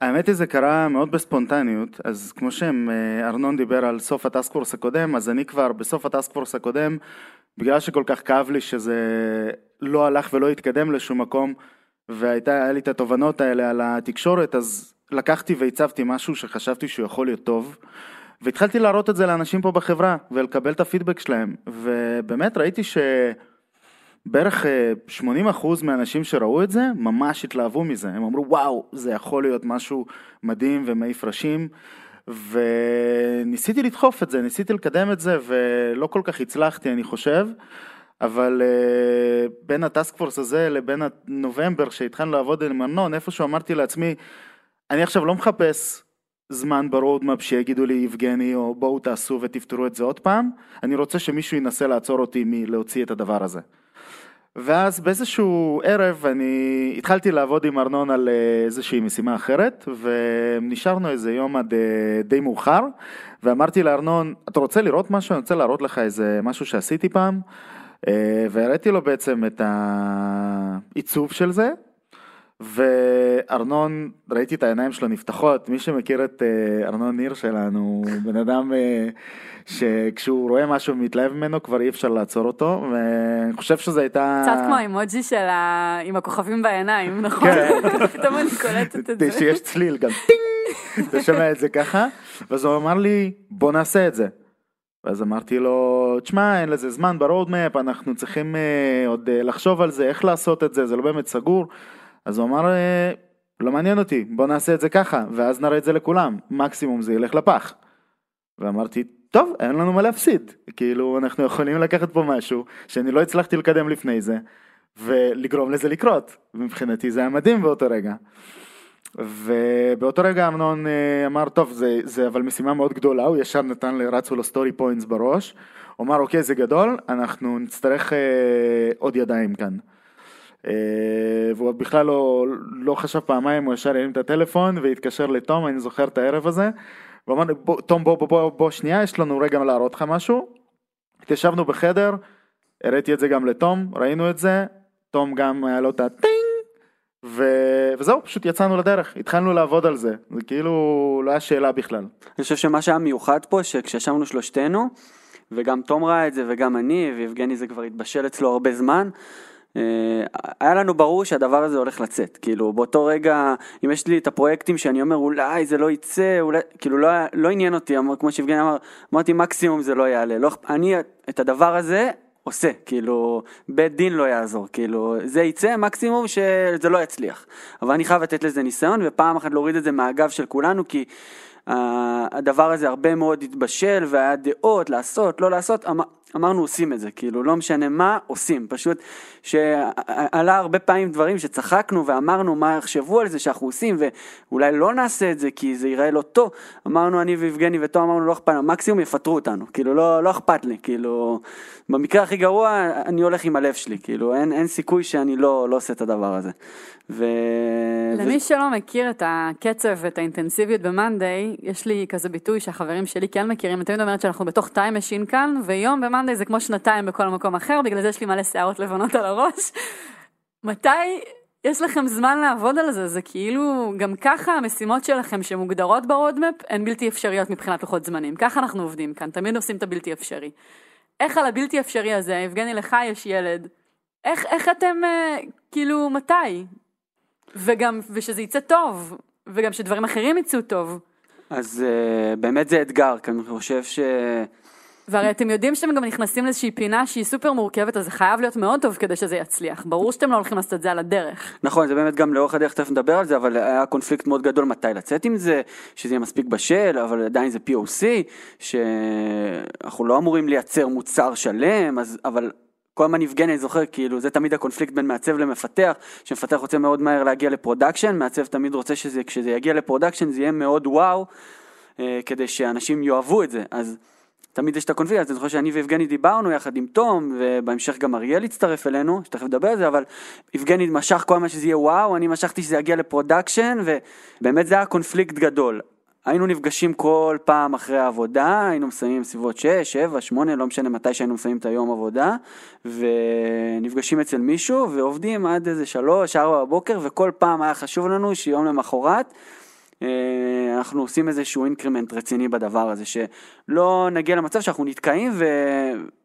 האמת היא זה קרה מאוד בספונטניות, אז כמו שארנון דיבר על סוף ה task force הקודם, אז אני כבר בסוף ה task force הקודם, בגלל שכל כך כאב לי שזה לא הלך ולא התקדם לשום מקום, והיה לי את התובנות האלה על התקשורת, אז לקחתי והצבתי משהו שחשבתי שהוא יכול להיות טוב, והתחלתי להראות את זה לאנשים פה בחברה, ולקבל את הפידבק שלהם, ובאמת ראיתי ש... בערך אה, 80% מהאנשים שראו את זה ממש התלהבו מזה, הם אמרו וואו זה יכול להיות משהו מדהים ומעיף ראשים וניסיתי לדחוף את זה, ניסיתי לקדם את זה ולא כל כך הצלחתי אני חושב. אבל אה, בין ה task force הזה לבין הנובמבר שהתחלנו לעבוד עם ארנון איפשהו אמרתי לעצמי אני עכשיו לא מחפש זמן ב roadmap שיגידו לי יבגני או בואו תעשו ותפתרו את זה עוד פעם. אני רוצה שמישהו ינסה לעצור אותי מלהוציא את הדבר הזה. ואז באיזשהו ערב אני התחלתי לעבוד עם ארנון על אה, איזושהי משימה אחרת ונשארנו איזה יום עד אה, די מאוחר ואמרתי לארנון אתה רוצה לראות משהו? אני רוצה להראות לך איזה משהו שעשיתי פעם. אה, והראיתי לו בעצם את העיצוב של זה וארנון, ראיתי את העיניים שלו נפתחות, מי שמכיר את אה, ארנון ניר שלנו, הוא בן אדם אה, שכשהוא רואה משהו ומתלהב ממנו כבר אי אפשר לעצור אותו, ואני חושב שזו הייתה... קצת כמו האימוג'י של ה... עם הכוכבים בעיניים, נכון? כן. פתאום אני קולטת את זה. שיש צליל גם טינג, אתה שומע את זה ככה, ואז הוא אמר לי בוא נעשה את זה. ואז אמרתי לו, תשמע, אין לזה זמן ברודמפ, אנחנו צריכים אה, עוד לחשוב על זה, איך לעשות את זה, זה לא באמת סגור. אז הוא אמר, אה, לא מעניין אותי, בוא נעשה את זה ככה, ואז נראה את זה לכולם, מקסימום זה ילך לפח. ואמרתי, טוב, אין לנו מה להפסיד, כאילו אנחנו יכולים לקחת פה משהו שאני לא הצלחתי לקדם לפני זה, ולגרום לזה לקרות, מבחינתי זה היה מדהים באותו רגע. ובאותו רגע ארנון אה, אמר, טוב, זה, זה אבל משימה מאוד גדולה, הוא ישר נתן, לי- רצו לו story points בראש, הוא אמר, אוקיי, זה גדול, אנחנו נצטרך אה, עוד ידיים כאן. אה, והוא בכלל לא, לא חשב פעמיים, הוא ישר הרים את הטלפון והתקשר לתום, אני זוכר את הערב הזה, ואמר לי, בוא, תום בוא בוא בוא בוא שנייה, יש לנו רגע להראות לך משהו. התיישבנו בחדר, הראיתי את זה גם לתום, ראינו את זה, תום גם היה לו את הטינג, ו... וזהו, פשוט יצאנו לדרך, התחלנו לעבוד על זה, זה כאילו לא היה שאלה בכלל. אני חושב שמה שהיה מיוחד פה, שכשישבנו שלושתנו, וגם תום ראה את זה וגם אני, ויבגני זה כבר התבשל אצלו הרבה זמן, היה לנו ברור שהדבר הזה הולך לצאת, כאילו באותו רגע, אם יש לי את הפרויקטים שאני אומר אולי זה לא יצא, אולי, כאילו לא, לא עניין אותי, אמר, כמו שיבגני אמר, אמרתי מקסימום זה לא יעלה, לא, אני את הדבר הזה עושה, כאילו בית דין לא יעזור, כאילו זה יצא מקסימום שזה לא יצליח, אבל אני חייב לתת לזה ניסיון ופעם אחת להוריד את זה מהגב של כולנו כי אה, הדבר הזה הרבה מאוד התבשל והיה דעות לעשות, לא לעשות, אמר, אמרנו עושים את זה, כאילו לא משנה מה, עושים, פשוט שעלה הרבה פעמים דברים שצחקנו ואמרנו מה יחשבו על זה שאנחנו עושים ואולי לא נעשה את זה כי זה ייראה לא טוב, אמרנו אני ויבגני ותום אמרנו לא אכפת, לנו, מקסימום יפטרו אותנו, כאילו לא, לא אכפת לי, כאילו במקרה הכי גרוע אני הולך עם הלב שלי, כאילו אין, אין סיכוי שאני לא, לא עושה את הדבר הזה. ו... למי שלא מכיר את הקצב ואת האינטנסיביות ב Monday, יש לי כזה ביטוי שהחברים שלי כן מכירים, אני תמיד אומרת שאנחנו בתוך time machine כאן, ויום ב Monday זה כמו שנתיים בכל מקום אחר, בגלל זה יש לי מלא שערות לבנות על הראש. מתי יש לכם זמן לעבוד על זה? זה כאילו, גם ככה המשימות שלכם שמוגדרות ב roadmap הן בלתי אפשריות מבחינת לוחות זמנים. ככה אנחנו עובדים כאן, תמיד עושים את הבלתי אפשרי. איך על הבלתי אפשרי הזה, יבגני לך יש ילד, איך, איך אתם, אה, כאילו, מתי? וגם, ושזה יצא טוב, וגם שדברים אחרים יצאו טוב. אז uh, באמת זה אתגר, כי אני חושב ש... והרי אתם יודעים שאתם גם נכנסים לאיזושהי פינה שהיא סופר מורכבת, אז זה חייב להיות מאוד טוב כדי שזה יצליח. ברור שאתם לא הולכים לעשות את זה על הדרך. נכון, זה באמת גם לאורך הדרך תכף נדבר על זה, אבל היה קונפליקט מאוד גדול מתי לצאת עם זה, שזה יהיה מספיק בשל, אבל עדיין זה POC, שאנחנו לא אמורים לייצר מוצר שלם, אז, אבל כל הזמן יבגני, אני זוכר, כאילו, זה תמיד הקונפליקט בין מעצב למפתח, שמפתח רוצה מאוד מהר להגיע ל production, מעצב תמיד רוצה שזה, כשזה יגיע ל production זה יהיה מאוד וואו, אה, כדי שאנשים יאהבו את זה, אז תמיד יש את הקונפליקט, אז אני זוכר שאני ויבגני דיברנו יחד עם תום, ובהמשך גם אריאל הצטרף אלינו, שתכף נדבר על זה, אבל יבגני משך כל הזמן שזה יהיה וואו, אני משכתי שזה יגיע ל production, ובאמת זה היה קונפליקט גדול. היינו נפגשים כל פעם אחרי העבודה, היינו מסיימים סביבות 6, 7, 8, לא משנה מתי שהיינו מסיימים את היום עבודה, ונפגשים אצל מישהו ועובדים עד איזה 3, 4 בבוקר, וכל פעם היה חשוב לנו שיום למחרת אנחנו עושים איזשהו אינקרימנט רציני בדבר הזה, שלא נגיע למצב שאנחנו נתקעים ו...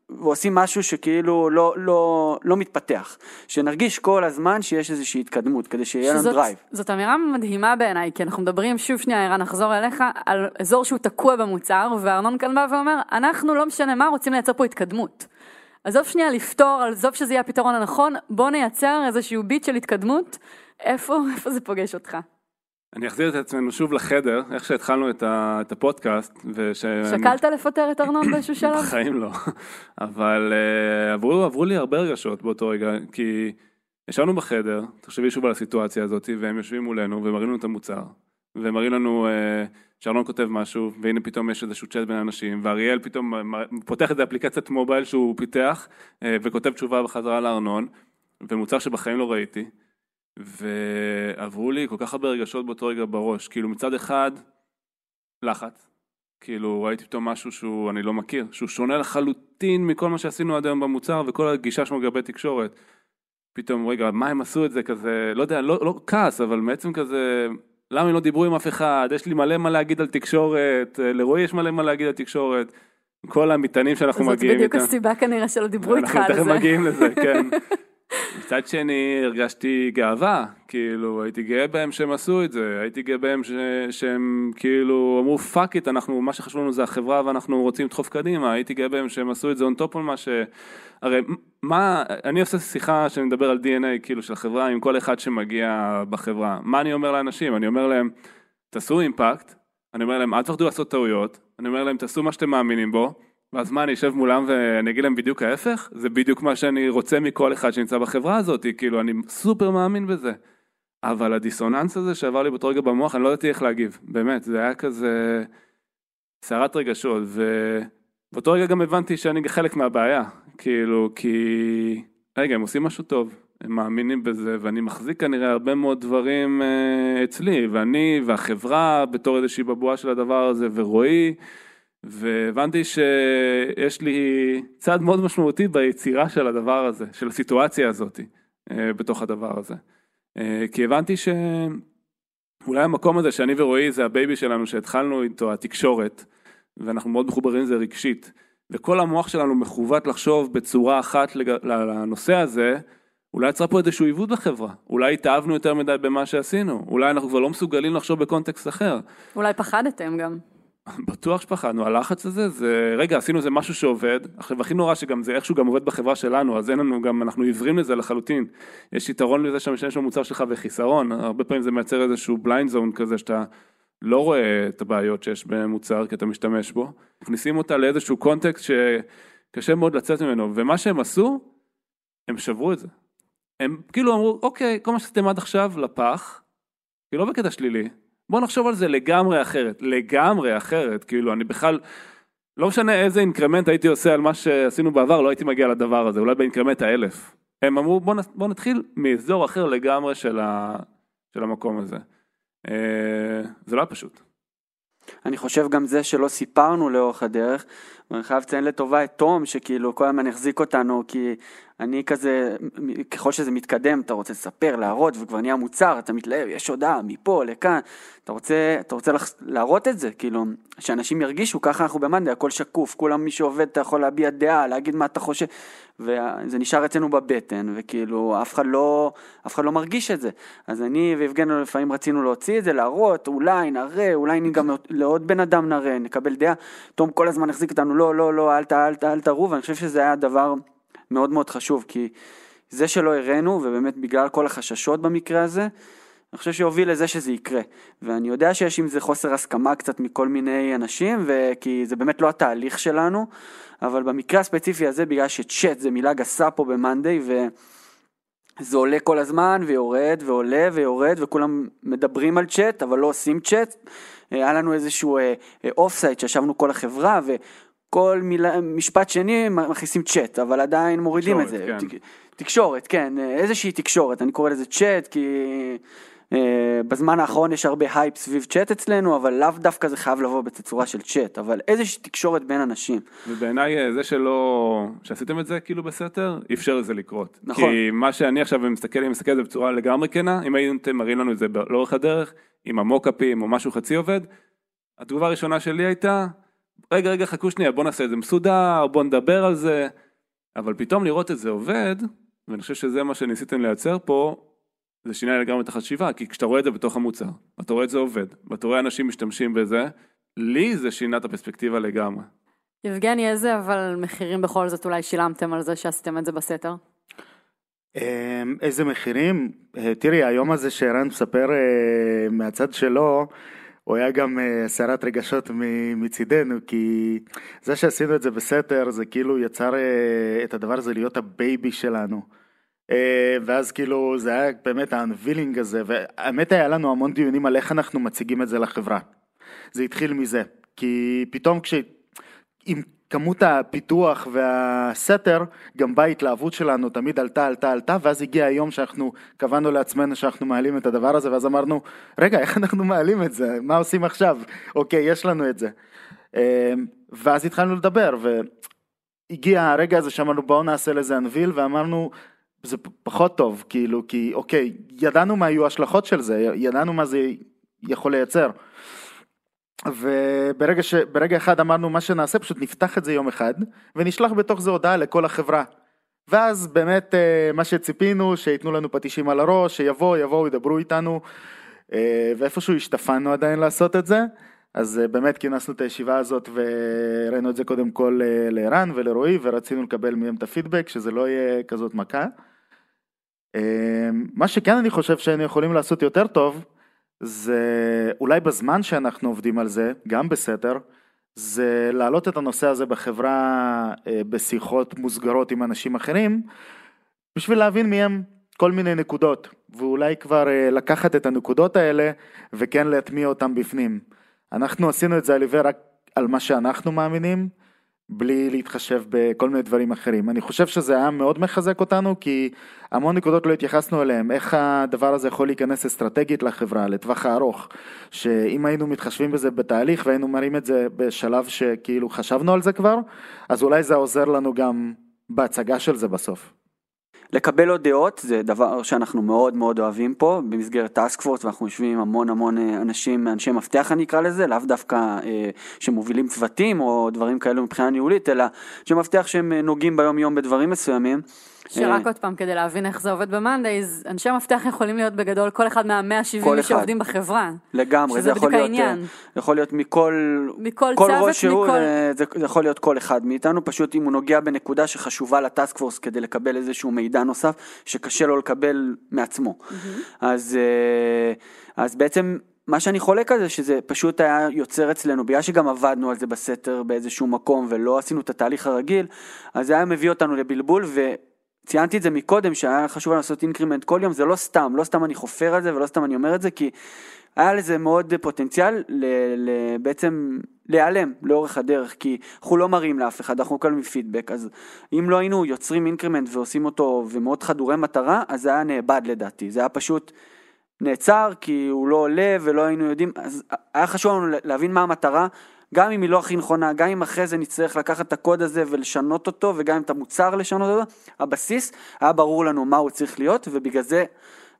ועושים משהו שכאילו לא, לא, לא מתפתח, שנרגיש כל הזמן שיש איזושהי התקדמות, כדי שיהיה לנו drive. זאת אמירה מדהימה בעיניי, כי אנחנו מדברים, שוב שנייה, ערן, נחזור אליך, על אזור שהוא תקוע במוצר, וארנון כאן בא ואומר, אנחנו לא משנה מה, רוצים לייצר פה התקדמות. עזוב שנייה לפתור, עזוב שזה יהיה הפתרון הנכון, בוא נייצר איזשהו ביט של התקדמות, איפה, איפה זה פוגש אותך? אני אחזיר את עצמנו שוב לחדר, איך שהתחלנו את, הפודקאסט. ושאני... שקלת לפטר את ארנון באיזשהו שלב? בחיים לא. אבל uh, עברו, עברו לי הרבה רגשות באותו רגע, כי ישבנו בחדר, תחשבי שוב על הסיטואציה הזאת, והם יושבים מולנו ומראים לנו את המוצר. ומראים לנו uh, שארנון כותב משהו, והנה פתאום יש איזשהו צ'אט בין אנשים, ואריאל פתאום פותח את האפליקציית מובייל שהוא פיתח, uh, וכותב תשובה בחזרה לארנון, ומוצר שבחיים לא ראיתי. ועברו לי כל כך הרבה רגשות באותו רגע בראש, כאילו מצד אחד, לחץ, כאילו ראיתי פתאום משהו שהוא אני לא מכיר, שהוא שונה לחלוטין מכל מה שעשינו עד היום במוצר וכל הגישה שלנו לגבי תקשורת. פתאום רגע, מה הם עשו את זה כזה, לא יודע, לא, לא כעס, אבל בעצם כזה, למה הם לא דיברו עם אף אחד, יש לי מלא מה להגיד על תקשורת, לרועי יש מלא מה להגיד על תקשורת, כל המטענים שאנחנו מגיעים איתם. זאת בדיוק הסיבה כנראה שלא דיברו איתך על זה. אנחנו תכף מגיעים לזה, כן. מצד שני הרגשתי גאווה, כאילו הייתי גאה בהם שהם עשו את זה, הייתי גאה בהם ש... שהם כאילו אמרו fuck it, אנחנו, מה שחשוב לנו זה החברה ואנחנו רוצים לדחוף קדימה, הייתי גאה בהם שהם עשו את זה on top על מה ש... הרי מה, אני עושה שיחה שאני מדבר על DNA כאילו של החברה עם כל אחד שמגיע בחברה, מה אני אומר לאנשים? אני אומר להם, תעשו impact, אני אומר להם אל תפחדו לעשות טעויות, אני אומר להם תעשו מה שאתם מאמינים בו, ואז מה, אני אשב מולם ואני אגיד להם בדיוק ההפך? זה בדיוק מה שאני רוצה מכל אחד שנמצא בחברה הזאת, כאילו, אני סופר מאמין בזה. אבל הדיסוננס הזה שעבר לי באותו רגע במוח, אני לא ידעתי איך להגיב, באמת, זה היה כזה סערת רגשות, ובאותו רגע גם הבנתי שאני חלק מהבעיה, כאילו, כי, רגע, הם עושים משהו טוב, הם מאמינים בזה, ואני מחזיק כנראה הרבה מאוד דברים uh, אצלי, ואני והחברה בתור איזושהי בבואה של הדבר הזה, ורועי, והבנתי שיש לי צד מאוד משמעותי ביצירה של הדבר הזה, של הסיטואציה הזאת אה, בתוך הדבר הזה. אה, כי הבנתי שאולי המקום הזה שאני ורועי זה ה baby שלנו שהתחלנו איתו, התקשורת, ואנחנו מאוד מחוברים לזה רגשית, וכל המוח שלנו מכוון לחשוב בצורה אחת לנושא הזה, אולי יצרה פה איזשהו עיוות בחברה, אולי התאהבנו יותר מדי במה שעשינו, אולי אנחנו כבר לא מסוגלים לחשוב ב context אחר. אולי פחדתם גם. בטוח שפחדנו, הלחץ הזה, זה, רגע, עשינו איזה משהו שעובד, עכשיו הכי נורא שגם זה איכשהו גם עובד בחברה שלנו, אז אין לנו גם, אנחנו עיוורים לזה לחלוטין. יש יתרון לזה שהמשתמש במוצר שלך וחיסרון, הרבה פעמים זה מייצר איזשהו blind zone כזה שאתה לא רואה את הבעיות שיש במוצר כי אתה משתמש בו, מכניסים אותה לאיזשהו context שקשה מאוד לצאת ממנו, ומה שהם עשו, הם שברו את זה. הם כאילו אמרו, אוקיי, כל מה שעשיתם עד עכשיו לפח, כאילו לא בקטע שלילי, בוא נחשוב על זה לגמרי אחרת, לגמרי אחרת, כאילו אני בכלל, לא משנה איזה increment הייתי עושה על מה שעשינו בעבר, לא הייתי מגיע לדבר הזה, אולי ב increment האלף. הם אמרו בוא, בוא נתחיל מאזור אחר לגמרי של, ה, של המקום הזה. אה, זה לא היה פשוט. אני חושב גם זה שלא סיפרנו לאורך הדרך, ואני חייב לציין לטובה את תום, שכאילו כל הזמן החזיק אותנו, כי אני כזה, ככל שזה מתקדם, אתה רוצה לספר, להראות, וכבר נהיה מוצר, אתה מתלהב, יש הודעה מפה לכאן, אתה רוצה, אתה רוצה להראות את זה, כאילו, שאנשים ירגישו, ככה אנחנו במאנדי, הכל שקוף, כולם מי שעובד, אתה יכול להביע דעה, להגיד מה אתה חושב, וזה נשאר אצלנו בבטן, וכאילו, אף אחד לא, אף אחד לא מרגיש את זה. אז אני ויבגנו לפעמים רצינו להוציא את זה, להראות, אולי נראה, אולי גם לעוד בן אדם נראה, נקבל דעה. תום כל הזמן החזיק אותנו, לא, לא, לא, אל, אל, אל, אל תראו, ואני חושב שזה היה דבר מאוד מאוד חשוב, כי זה שלא הראינו, ובאמת בגלל כל החששות במקרה הזה, אני חושב שיוביל לזה שזה יקרה. ואני יודע שיש עם זה חוסר הסכמה קצת מכל מיני אנשים, כי זה באמת לא התהליך שלנו, אבל במקרה הספציפי הזה, בגלל שצ'אט זה מילה גסה פה במאנדיי, וזה עולה כל הזמן ויורד ועולה ויורד, וכולם מדברים על צ'אט, אבל לא עושים צ'אט. היה לנו איזשהו off uh, site שישבנו כל החברה, וכל מילה, משפט שני מכניסים צ'אט, אבל עדיין מורידים את זה. כן. תקשורת, כן, איזושהי תקשורת, אני קורא לזה צ'אט, כי uh, בזמן האחרון יש הרבה הייפ סביב צ'אט אצלנו, אבל לאו דווקא זה חייב לבוא בתצורה של צ'אט, אבל איזושהי תקשורת בין אנשים. ובעיניי אה, זה שלא, שעשיתם את זה כאילו בסתר, אפשר לזה לקרות. נכון. כי מה שאני עכשיו מסתכל, אני מסתכל על זה בצורה לגמרי כנה, אם הייתם מראים לנו את זה לאורך הדרך, עם המוקאפים או משהו חצי עובד, התגובה הראשונה שלי הייתה, רגע רגע חכו שנייה בוא נעשה את זה מסודר, בוא נדבר על זה, אבל פתאום לראות את זה עובד, ואני חושב שזה מה שניסיתם לייצר פה, זה שינה לגמרי את החשיבה, כי כשאתה רואה את זה בתוך המוצר, ואתה רואה את זה עובד, ואתה רואה אנשים משתמשים בזה, לי זה שינה את הפרספקטיבה לגמרי. יבגני, איזה אבל מחירים בכל זאת אולי שילמתם על זה שעשיתם את זה בסתר? אמ, איזה מחירים? אה, תראי, היום הזה שערן מספר אה, מהצד שלו, הוא היה גם אה, סערת רגשות מצידנו, כי זה שעשינו את זה בסתר, זה כאילו יצר את הדבר הזה להיות ה baby שלנו. ואז כאילו זה היה באמת ה unveiling הזה, והאמת היה לנו המון דיונים על איך אנחנו מציגים את זה לחברה. זה התחיל מזה, כי פתאום כש... עם כמות הפיתוח והסתר, גם באה ההתלהבות שלנו תמיד עלתה, עלתה, עלתה, ואז הגיע היום שאנחנו קבענו לעצמנו שאנחנו מעלים את הדבר הזה, ואז אמרנו, רגע, איך אנחנו מעלים את זה? מה עושים עכשיו? אוקיי, יש לנו את זה. אמ, ואז התחלנו לדבר, והגיע הרגע הזה שאמרנו בואו נעשה לזה אנביל, ואמרנו, זה פחות טוב, כאילו, כי אוקיי, ידענו מה היו ההשלכות של זה, ידענו מה זה יכול לייצר. וברגע ש... ברגע אחד אמרנו מה שנעשה פשוט נפתח את זה יום אחד ונשלח בתוך זה הודעה לכל החברה. ואז באמת אה, מה שציפינו שייתנו לנו פטישים על הראש, שיבואו, יבואו, ידברו איתנו אה, ואיפשהו השתפנו עדיין לעשות את זה. אז אה, באמת כינסנו את הישיבה הזאת וראינו את זה קודם כל לערן ולרועי ורצינו לקבל מהם את הפידבק שזה לא יהיה כזאת מכה. מה שכן אני חושב שהיינו יכולים לעשות יותר טוב זה אולי בזמן שאנחנו עובדים על זה, גם בסתר, זה להעלות את הנושא הזה בחברה אה, בשיחות מוסגרות עם אנשים אחרים, בשביל להבין מהם כל מיני נקודות, ואולי כבר אה, לקחת את הנקודות האלה וכן להטמיע אותם בפנים. אנחנו עשינו את זה על עיוור רק על מה שאנחנו מאמינים, בלי להתחשב בכל מיני דברים אחרים. אני חושב שזה היה מאוד מחזק אותנו כי המון נקודות לא התייחסנו אליהן, איך הדבר הזה יכול להיכנס אסטרטגית לחברה, לטווח הארוך, שאם היינו מתחשבים בזה בתהליך והיינו מראים את זה בשלב שכאילו חשבנו על זה כבר, אז אולי זה עוזר לנו גם בהצגה של זה בסוף. לקבל עוד דעות זה דבר שאנחנו מאוד מאוד אוהבים פה במסגרת טאסק פורס ואנחנו יושבים עם המון המון אה, אנשים, אנשי מפתח אני אקרא לזה, לאו דווקא אה, שמובילים צוותים או דברים כאלו מבחינה ניהולית, אלא שמפתח שהם אה, נוגעים ביום יום בדברים מסוימים. שרק עוד פעם, כדי להבין איך זה עובד במאנדייז, אנשי המפתח יכולים להיות בגדול כל אחד מה-170 שעובדים בחברה. לגמרי, זה יכול להיות, עניין. יכול להיות מכל, מכל כל צוות, ראש שהוא, מכל... זה יכול להיות כל אחד מאיתנו, פשוט אם הוא נוגע בנקודה שחשובה ל task force כדי לקבל איזשהו מידע נוסף, שקשה לו לקבל מעצמו. אז, אז בעצם מה שאני חולק על זה שזה פשוט היה יוצר אצלנו, בגלל שגם עבדנו על זה בסתר באיזשהו מקום ולא עשינו את התהליך הרגיל, אז זה היה מביא אותנו לבלבול. ציינתי את זה מקודם שהיה חשוב לעשות increment כל יום, זה לא סתם, לא סתם אני חופר על זה ולא סתם אני אומר את זה, כי היה לזה מאוד פוטנציאל ל, ל, בעצם להיעלם לאורך הדרך, כי אנחנו לא מראים לאף אחד, אנחנו מקבלים פידבק, אז אם לא היינו יוצרים increment ועושים אותו ומאוד חדורי מטרה, אז זה היה נאבד לדעתי, זה היה פשוט נעצר כי הוא לא עולה ולא היינו יודעים, אז היה חשוב לנו להבין מה המטרה. גם אם היא לא הכי נכונה, גם אם אחרי זה נצטרך לקחת את הקוד הזה ולשנות אותו, וגם אם את המוצר לשנות אותו, הבסיס היה ברור לנו מה הוא צריך להיות, ובגלל זה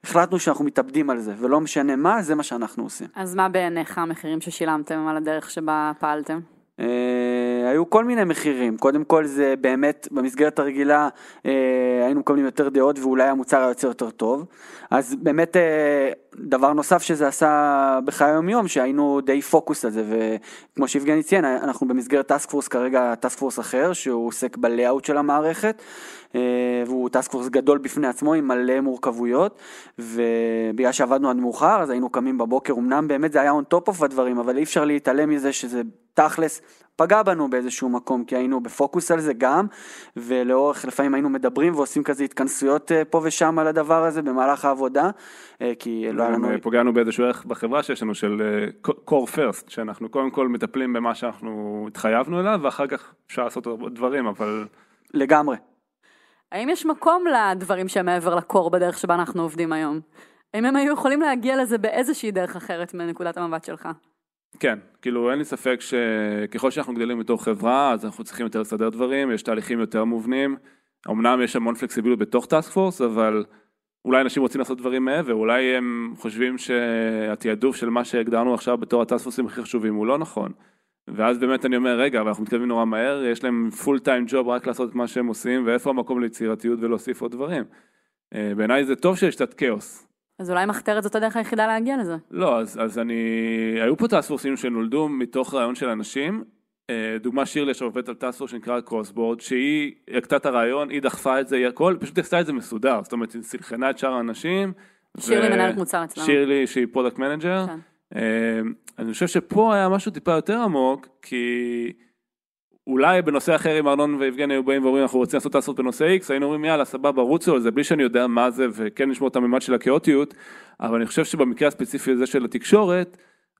החלטנו שאנחנו מתאבדים על זה, ולא משנה מה, זה מה שאנחנו עושים. אז מה בעיניך המחירים ששילמתם על הדרך שבה פעלתם? אה, היו כל מיני מחירים, קודם כל זה באמת במסגרת הרגילה אה, היינו מקבלים יותר דעות ואולי המוצר היה יוצא יותר טוב, אז באמת אה, דבר נוסף שזה עשה בחיי היום יום, שהיינו די פוקוס על זה, וכמו שיבגני ציין, אנחנו במסגרת task force כרגע, task force אחר, שהוא עוסק ב layout של המערכת, והוא טאסק פורס גדול בפני עצמו עם מלא מורכבויות, ובגלל שעבדנו עד מאוחר, אז היינו קמים בבוקר, אמנם באמת זה היה on top of הדברים, אבל אי אפשר להתעלם מזה שזה תכלס פגע בנו באיזשהו מקום, כי היינו בפוקוס על זה גם, ולאורך, לפעמים היינו מדברים ועושים כזה התכנסויות אה, פה ושם על הדבר הזה במהלך העבודה, אה, כי לא היה לנו... אה, פוגענו באיזשהו ערך בחברה שיש לנו של אה, core first, שאנחנו קודם כל מטפלים במה שאנחנו התחייבנו אליו, ואחר כך אפשר לעשות דברים, אבל לגמרי. האם יש מקום לדברים שהם מעבר לקור בדרך שבה אנחנו עובדים היום? האם הם היו יכולים להגיע לזה באיזושהי דרך אחרת מנקודת המבט שלך? כן, כאילו אין לי ספק שככל שאנחנו גדלים בתור חברה, אז אנחנו צריכים יותר לסדר דברים, יש תהליכים יותר מובנים. אמנם יש המון פלקסיביליות בתוך טאסק פורס, אבל אולי אנשים רוצים לעשות דברים מעבר, אולי הם חושבים שהתעדוף של מה שהגדרנו עכשיו בתור הטאסק פורסים הכי חשובים הוא לא נכון. ואז באמת אני אומר, רגע, אבל אנחנו מתקדמים נורא מהר, יש להם full time job רק לעשות את מה שהם עושים, ואיפה המקום ליצירתיות ולהוסיף עוד דברים. אה, בעיניי זה טוב שיש קצת כאוס, אז אולי מחתרת זאת הדרך היחידה להגיע לזה. לא, אז, אז אני... היו פה טאסק פורסים שנולדו מתוך רעיון של אנשים. אה, דוגמה שירלי שעובדת על task force שנקרא cross board, שהיא הגתה את הרעיון, היא דחפה את זה, היא הכל, פשוט עשתה את זה מסודר. זאת אומרת, היא סנכרנה את שאר האנשים. שירלי ו- מנהלת מוצר אצלנו. שירלי שהיא product manager. כן. אה, אני חושב שפה היה משהו טיפה יותר עמוק, כי אולי בנושא אחר אם ארנון ויבגני היו באים ואומרים אנחנו רוצים לעשות לעשות בנושא X, היינו אומרים יאללה סבבה רוצו על זה בלי שאני יודע מה זה וכן לשמור את הממד של הכאוטיות, אבל אני חושב שבמקרה הספציפי הזה של התקשורת,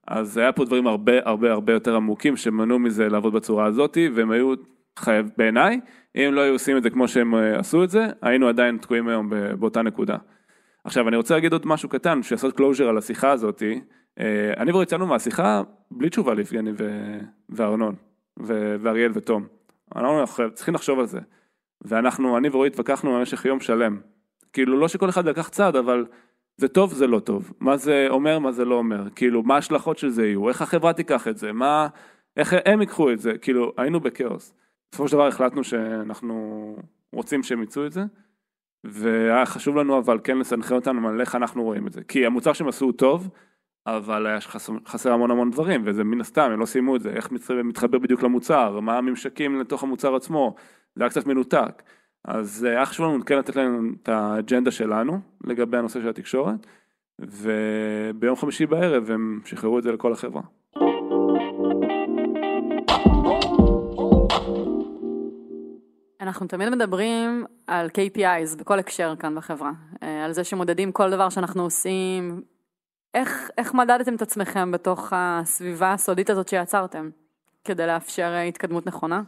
אז היה פה דברים הרבה הרבה הרבה יותר עמוקים שמנעו מזה לעבוד בצורה הזאתי, והם היו חייב בעיניי, אם לא היו עושים את זה כמו שהם אה, עשו את זה, היינו עדיין תקועים היום באותה נקודה. עכשיו אני רוצה להגיד עוד משהו קטן, בשביל לעשות closure על השיחה הזאתי, אני כבר יצאנו מהשיחה בלי תשובה ליבגני וארנון. ואריאל ותום. אנחנו צריכים לחשוב על זה. ואנחנו, אני ורועי התווכחנו במשך יום שלם. כאילו, לא שכל אחד לקח צעד, אבל זה טוב, זה לא טוב. מה זה אומר, מה זה לא אומר. כאילו, מה ההשלכות של זה יהיו, איך החברה תיקח את זה, מה, איך הם ייקחו את זה. כאילו, היינו בכאוס. בסופו של דבר החלטנו שאנחנו רוצים שהם יצאו את זה, והיה חשוב לנו אבל כן לסנכרן אותנו על איך אנחנו רואים את זה. כי המוצר שהם עשו הוא טוב, אבל היה חסר, חסר המון המון דברים, וזה מן הסתם, הם לא סיימו את זה, איך מתחבר, מתחבר בדיוק למוצר, מה הממשקים לתוך המוצר עצמו, זה היה קצת מנותק. אז היה חשוב לנו כן לתת להם את האג'נדה שלנו לגבי הנושא של התקשורת, וביום חמישי בערב הם שחררו את זה לכל החברה. אנחנו תמיד מדברים על KPIs בכל הקשר כאן בחברה, אה, על זה שמודדים כל דבר שאנחנו עושים. איך, איך מדדתם את עצמכם בתוך הסביבה הסודית הזאת שיצרתם, כדי לאפשר אה, התקדמות נכונה?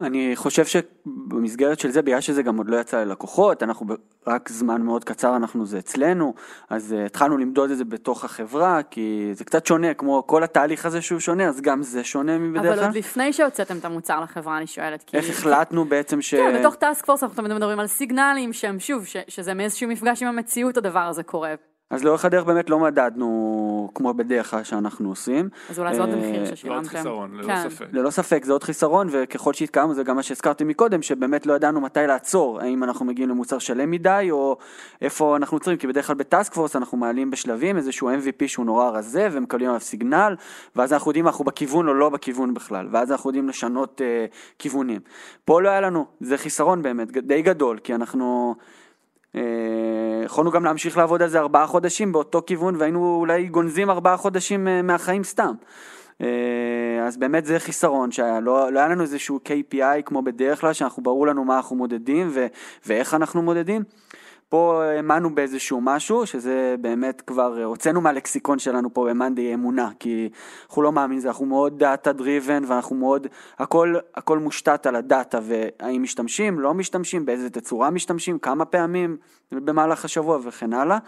אני חושב שבמסגרת של זה, בגלל שזה גם עוד לא יצא ללקוחות, אנחנו רק זמן מאוד קצר, אנחנו זה אצלנו, אז uh, התחלנו למדוד את זה בתוך החברה, כי זה קצת שונה, כמו כל התהליך הזה שהוא שונה, אז גם זה שונה מבדרך אבל כלל. עוד לפני שהוצאתם את המוצר לחברה, אני שואלת. כי... איך החלטנו בעצם ש... כן, בתוך טאסק פורס אנחנו תמיד מדברים על סיגנלים שהם שוב, ש, שזה מאיזשהו מפגש עם המציאות הדבר הזה קורה. אז לאורך הדרך באמת לא מדדנו כמו בדרך כלל שאנחנו עושים. אז אולי זה עוד אה, מחיר לא עוד ששילמתם. חיסרון, ללא כן. ספק. ללא ספק זה עוד חיסרון וככל שהתקדמנו זה גם מה שהזכרתי מקודם שבאמת לא ידענו מתי לעצור האם אנחנו מגיעים למוצר שלם מדי או איפה אנחנו עוצרים כי בדרך כלל בטאסק פורס אנחנו מעלים בשלבים איזשהו MVP שהוא נורא רזה ומקבלים עליו סיגנל ואז אנחנו יודעים אם אנחנו בכיוון או לא בכיוון בכלל ואז אנחנו יודעים לשנות uh, כיוונים. פה לא היה לנו זה חיסרון באמת די גדול כי אנחנו אה, יכולנו גם להמשיך לעבוד על זה ארבעה חודשים באותו כיוון והיינו אולי גונזים ארבעה חודשים אה, מהחיים סתם. אה, אז באמת זה חיסרון שהיה, לא, לא היה לנו איזשהו KPI כמו בדרך כלל, שאנחנו ברור לנו מה אנחנו מודדים ו, ואיך אנחנו מודדים. פה האמנו באיזשהו משהו, שזה באמת כבר אה, הוצאנו מהלקסיקון שלנו פה במאנדי אמונה, כי אנחנו לא מאמינים בזה, אנחנו מאוד data driven ואנחנו מאוד, הכל, הכל מושתת על ה data והאם משתמשים, לא משתמשים, באיזה תצורה משתמשים, כמה פעמים במהלך השבוע וכן הלאה.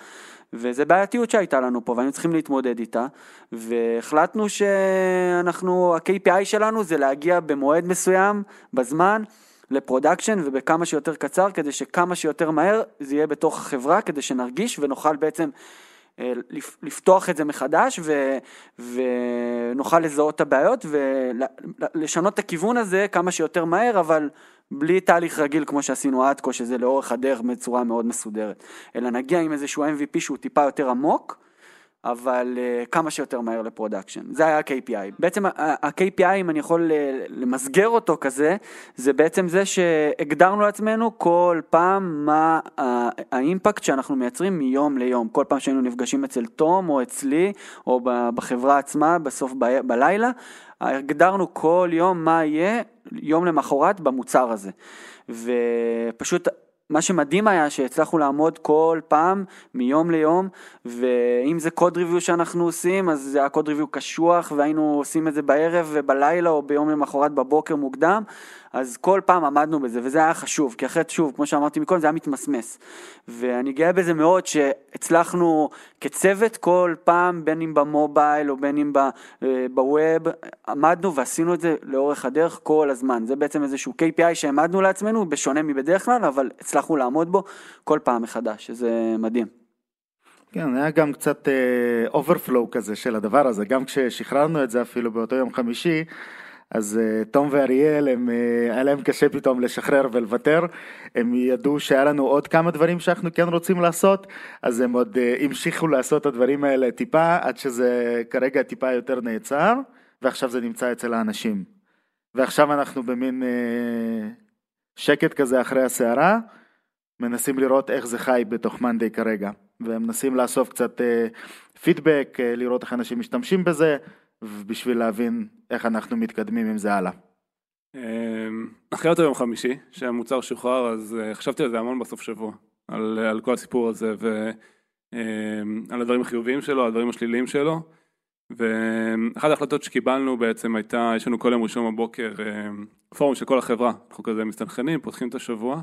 וזה בעייתיות שהייתה לנו פה והיינו צריכים להתמודד איתה והחלטנו שאנחנו, ה- KPI שלנו זה להגיע במועד מסוים, בזמן, ל production ובכמה שיותר קצר כדי שכמה שיותר מהר זה יהיה בתוך החברה כדי שנרגיש ונוכל בעצם אה, לפ- לפתוח את זה מחדש ו, ונוכל לזהות את הבעיות ולשנות את הכיוון הזה כמה שיותר מהר, אבל בלי תהליך רגיל כמו שעשינו עד כה, שזה לאורך הדרך בצורה מאוד מסודרת, אלא נגיע עם איזשהו MVP שהוא טיפה יותר עמוק. אבל uh, כמה שיותר מהר ל production. זה היה ה- KPI. בעצם ה- KPI, אם אני יכול uh, למסגר אותו כזה, זה בעצם זה שהגדרנו לעצמנו כל פעם מה האימפקט שאנחנו מייצרים מיום ליום. כל פעם שהיינו נפגשים אצל תום או אצלי, או בחברה עצמה בסוף ב- בלילה, הגדרנו כל יום מה יהיה יום למחרת במוצר הזה. ופשוט מה שמדהים היה שהצלחנו לעמוד כל פעם מיום ליום ואם זה קוד ריוויו שאנחנו עושים אז זה היה קוד ריוויו קשוח והיינו עושים את זה בערב ובלילה או ביום למחרת בבוקר מוקדם אז כל פעם עמדנו בזה וזה היה חשוב כי אחרת שוב כמו שאמרתי מקודם זה היה מתמסמס. ואני גאה בזה מאוד שהצלחנו כצוות כל פעם בין אם ב mobile או בין אם ב web עמדנו ועשינו את זה לאורך הדרך כל הזמן. זה בעצם איזשהו KPI שהעמדנו לעצמנו בשונה מבדרך כלל אבל הצלחנו לעמוד בו כל פעם מחדש, שזה מדהים. כן, היה גם קצת overflow uh, כזה של הדבר הזה, גם כששחררנו את זה אפילו באותו יום חמישי, אז uh, תום ואריאל, הם, uh, היה להם קשה פתאום לשחרר ולוותר, הם ידעו שהיה לנו עוד כמה דברים שאנחנו כן רוצים לעשות, אז הם עוד uh, המשיכו לעשות את הדברים האלה טיפה, עד שזה כרגע טיפה יותר נעצר, ועכשיו זה נמצא אצל האנשים. ועכשיו אנחנו במין שקט כזה אחרי הסערה, מנסים לראות איך זה חי בתוך מאנדיי כרגע, ומנסים לאסוף קצת פידבק, לראות איך אנשים משתמשים בזה, בשביל להבין איך אנחנו מתקדמים עם זה הלאה. אחרי אותו יום חמישי, שהמוצר שוחרר, אז חשבתי על זה המון בסוף שבוע, על, על כל הסיפור הזה, ועל הדברים החיוביים שלו, על הדברים השליליים שלו. ואחת ההחלטות שקיבלנו בעצם הייתה, יש לנו כל יום ראשון בבוקר פורום של כל החברה, אנחנו כזה מסתנכרנים, פותחים את השבוע,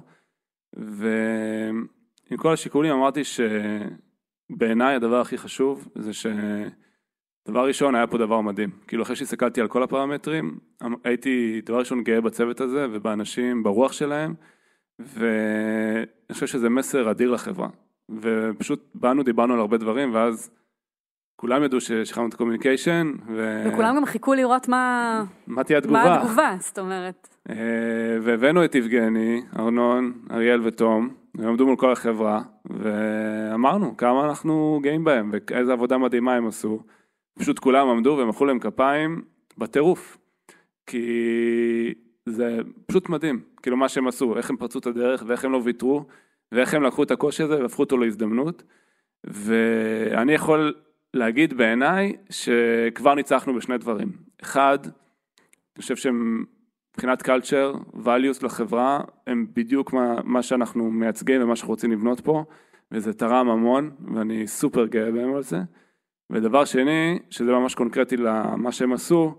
ועם כל השיקולים אמרתי שבעיניי הדבר הכי חשוב זה שדבר ראשון היה פה דבר מדהים, כאילו אחרי שהסתכלתי על כל הפרמטרים, הייתי דבר ראשון גאה בצוות הזה ובאנשים, ברוח שלהם, ואני חושב שזה מסר אדיר לחברה, ופשוט באנו, דיברנו על הרבה דברים, ואז כולם ידעו ששחררנו את הקומוניקיישן. ו... וכולם גם חיכו לראות מה... מה תהיה התגובה. מה התגובה, זאת אומרת. והבאנו את יבגני, ארנון, אריאל ותום, הם עמדו מול כל החברה, ואמרנו כמה אנחנו גאים בהם, ואיזה עבודה מדהימה הם עשו. פשוט כולם עמדו ומחאו להם כפיים בטירוף. כי זה פשוט מדהים, כאילו מה שהם עשו, איך הם פרצו את הדרך ואיך הם לא ויתרו, ואיך הם לקחו את הקושי הזה והפכו אותו להזדמנות. ואני יכול להגיד בעיניי שכבר ניצחנו בשני דברים. אחד, אני חושב שהם מבחינת culture, values לחברה, הם בדיוק מה, מה שאנחנו מייצגים ומה שאנחנו רוצים לבנות פה, וזה תרם המון, ואני סופר גאה בהם על זה. ודבר שני, שזה ממש קונקרטי למה שהם עשו,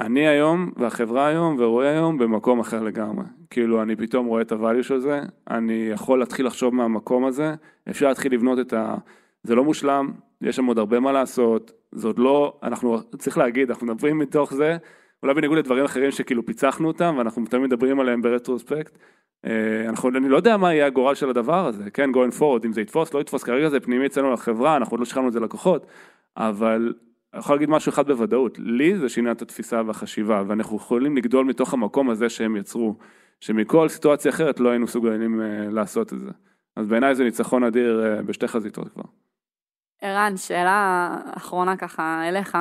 אני היום והחברה היום ורואה היום במקום אחר לגמרי. כאילו אני פתאום רואה את הvalue של זה, אני יכול להתחיל לחשוב מהמקום הזה, אפשר להתחיל לבנות את ה... זה לא מושלם, יש שם עוד הרבה מה לעשות, זה עוד לא, אנחנו, צריך להגיד, אנחנו מדברים מתוך זה, אולי בניגוד לדברים אחרים שכאילו פיצחנו אותם, ואנחנו תמיד מדברים עליהם ברטרוספקט, אני לא יודע מה יהיה הגורל של הדבר הזה, כן, going forward, אם זה יתפוס, לא יתפוס, כרגע זה פנימי אצלנו לחברה, אנחנו עוד לא שחררנו את זה לקוחות, אבל אני יכול להגיד משהו אחד בוודאות, לי זה שינה את התפיסה והחשיבה, ואנחנו יכולים לגדול מתוך המקום הזה שהם יצרו, שמכל סיטואציה אחרת לא היינו סוגלים לעשות את זה. אז בעיניי זה ניצחון אדיר בשתי חזיתות כבר. ערן, שאלה אחרונה ככה אליך,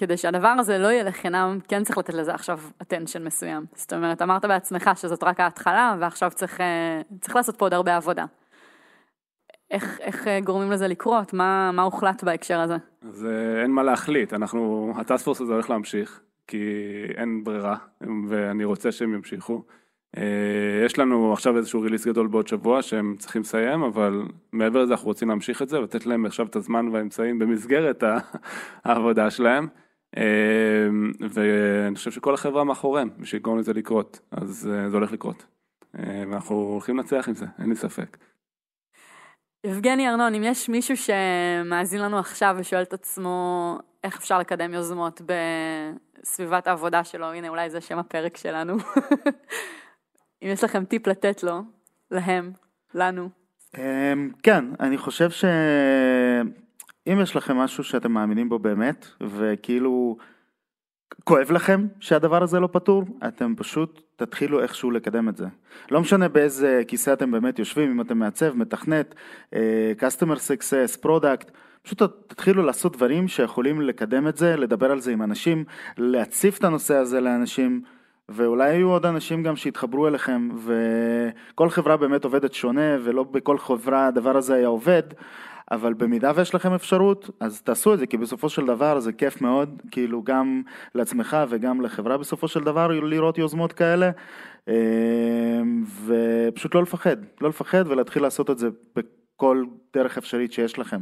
כדי שהדבר הזה לא יהיה לחינם, כן צריך לתת לזה עכשיו attention מסוים. זאת אומרת, אמרת בעצמך שזאת רק ההתחלה, ועכשיו צריך, צריך לעשות פה עוד הרבה עבודה. איך, איך גורמים לזה לקרות? מה, מה הוחלט בהקשר הזה? אז אין מה להחליט, אנחנו, הטספורס הזה הולך להמשיך, כי אין ברירה, ואני רוצה שהם ימשיכו. יש לנו עכשיו איזשהו ריליס גדול בעוד שבוע שהם צריכים לסיים, אבל מעבר לזה אנחנו רוצים להמשיך את זה ולתת להם עכשיו את הזמן והאמצעים במסגרת העבודה שלהם. ואני חושב שכל החברה מאחוריהם בשביל לגרום לזה לקרות, אז זה הולך לקרות. ואנחנו הולכים לנצח עם זה, אין לי ספק. יבגני ארנון, אם יש מישהו שמאזין לנו עכשיו ושואל את עצמו איך אפשר לקדם יוזמות בסביבת העבודה שלו, הנה אולי זה שם הפרק שלנו. אם יש לכם טיפ לתת לו, להם, לנו. אמ, כן, אני חושב שאם יש לכם משהו שאתם מאמינים בו באמת, וכאילו כואב לכם שהדבר הזה לא פתור, אתם פשוט תתחילו איכשהו לקדם את זה. לא משנה באיזה כיסא אתם באמת יושבים, אם אתם מעצב, מתכנת, אה, customer success, product, פשוט תתחילו לעשות דברים שיכולים לקדם את זה, לדבר על זה עם אנשים, להציף את הנושא הזה לאנשים. ואולי יהיו עוד אנשים גם שיתחברו אליכם, וכל חברה באמת עובדת שונה, ולא בכל חברה הדבר הזה היה עובד, אבל במידה ויש לכם אפשרות, אז תעשו את זה, כי בסופו של דבר זה כיף מאוד, כאילו גם לעצמך וגם לחברה בסופו של דבר לראות יוזמות כאלה, אה, ופשוט לא לפחד, לא לפחד ולהתחיל לעשות את זה בכל דרך אפשרית שיש לכם.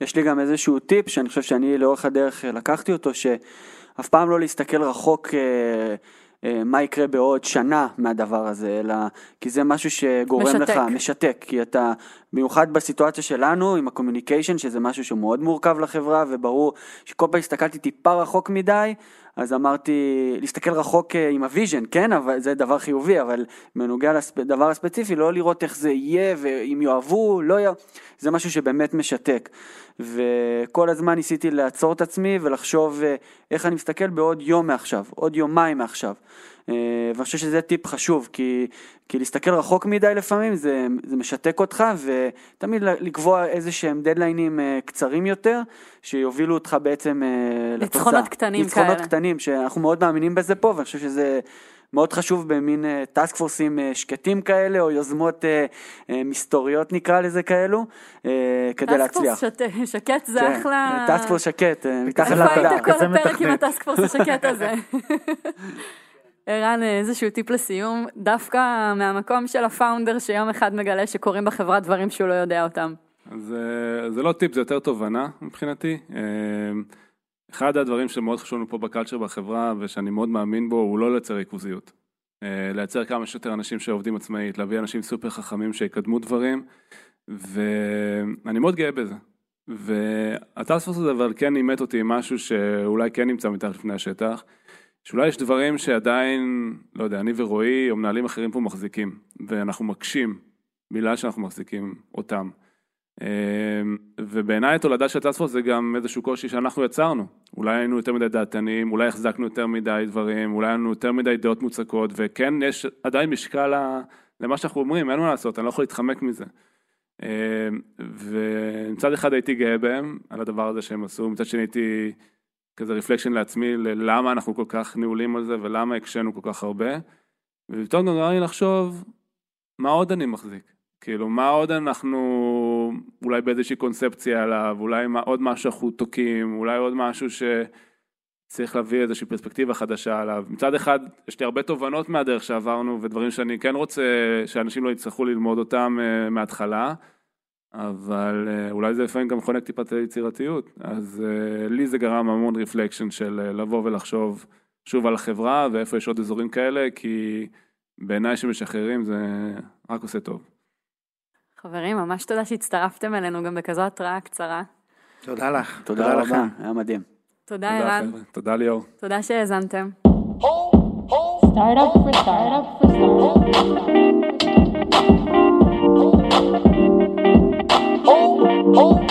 יש לי גם איזשהו טיפ שאני חושב שאני לאורך הדרך לקחתי אותו, שאף פעם לא להסתכל רחוק אה, מה יקרה בעוד שנה מהדבר הזה, אלא כי זה משהו שגורם משתק. לך, משתק, כי אתה, במיוחד בסיטואציה שלנו עם ה communication, שזה משהו שמאוד מורכב לחברה, וברור שכל פעם הסתכלתי טיפה רחוק מדי, אז אמרתי, להסתכל רחוק אה, עם ה vision, כן, אבל זה דבר חיובי, אבל בנוגע לדבר הספציפי, לא לראות איך זה יהיה, ואם יאהבו, לא יאהבו, זה משהו שבאמת משתק. וכל הזמן ניסיתי לעצור את עצמי ולחשוב אה, איך אני מסתכל בעוד יום מעכשיו, עוד יומיים מעכשיו. אה, ואני חושב שזה טיפ חשוב, כי, כי להסתכל רחוק מדי לפעמים זה, זה משתק אותך, ותמיד לקבוע איזה שהם דדליינים אה, קצרים יותר, שיובילו אותך בעצם לתוצאה. ניצחונות קטנים ניצחונות כאלה. קטנים, שאנחנו מאוד מאמינים בזה פה, ואני חושב שזה... מאוד חשוב במין task force ים שקטים כאלה, או יוזמות אה, אה, מסתוריות נקרא לזה כאלו, אה, כדי להצליח. task force שקט זה אחלה... task force שקט, אה, מתחת איפה לפלאג. היית כל הפרק עם. ה task force השקט הזה? ערן, איזשהו טיפ לסיום, דווקא מהמקום של ה founder שיום אחד מגלה שקורים בחברה דברים שהוא לא יודע אותם. אז אה, זה לא טיפ, זה יותר תובנה מבחינתי. אה, אחד הדברים שמאוד חשוב לנו פה בקלצ'ר בחברה ושאני מאוד מאמין בו הוא לא לייצר ריכוזיות. אה, לייצר כמה שיותר אנשים שעובדים עצמאית, להביא אנשים סופר חכמים שיקדמו דברים ואני מאוד גאה בזה. והטספוס הזה אבל כן אימת אותי עם משהו שאולי כן נמצא מתחת לפני השטח, שאולי יש דברים שעדיין, לא יודע, אני ורועי או מנהלים אחרים פה מחזיקים ואנחנו מקשים בגלל שאנחנו מחזיקים אותם. אמ, ובעיניי התולדה של טספורס זה גם איזשהו קושי שאנחנו יצרנו. אולי היינו יותר מדי דעתנים, אולי החזקנו יותר מדי דברים, אולי היינו יותר מדי דעות מוצקות, וכן, יש עדיין משקל למה שאנחנו אומרים, אין מה לעשות, אני לא יכול להתחמק מזה. אמ, ומצד אחד הייתי גאה בהם, על הדבר הזה שהם עשו, מצד שני הייתי כזה רפלקשן לעצמי, ללמה אנחנו כל כך נעולים על זה, ולמה הקשינו כל כך הרבה. ופתאום נורא לי לחשוב, מה עוד אני מחזיק? כאילו, מה עוד אנחנו אולי באיזושהי קונספציה עליו, אולי מה, עוד משהו אנחנו תוקעים, אולי עוד משהו שצריך להביא איזושהי פרספקטיבה חדשה עליו. מצד אחד, יש לי הרבה תובנות מהדרך שעברנו, ודברים שאני כן רוצה שאנשים לא יצטרכו ללמוד אותם uh, מההתחלה, אבל uh, אולי זה לפעמים גם חונק טיפה את היצירתיות. אז uh, לי זה גרם המון רפלקשן של uh, לבוא ולחשוב שוב על החברה, ואיפה יש עוד אזורים כאלה, כי בעיניי שמשחררים זה רק עושה טוב. חברים, ממש תודה שהצטרפתם אלינו גם בכזו התראה קצרה. תודה לך. תודה לך. רבה, היה מדהים. תודה תודה ערן, תודה ליאור. תודה שהאזנתם. Startup for startup for startup. oh, oh.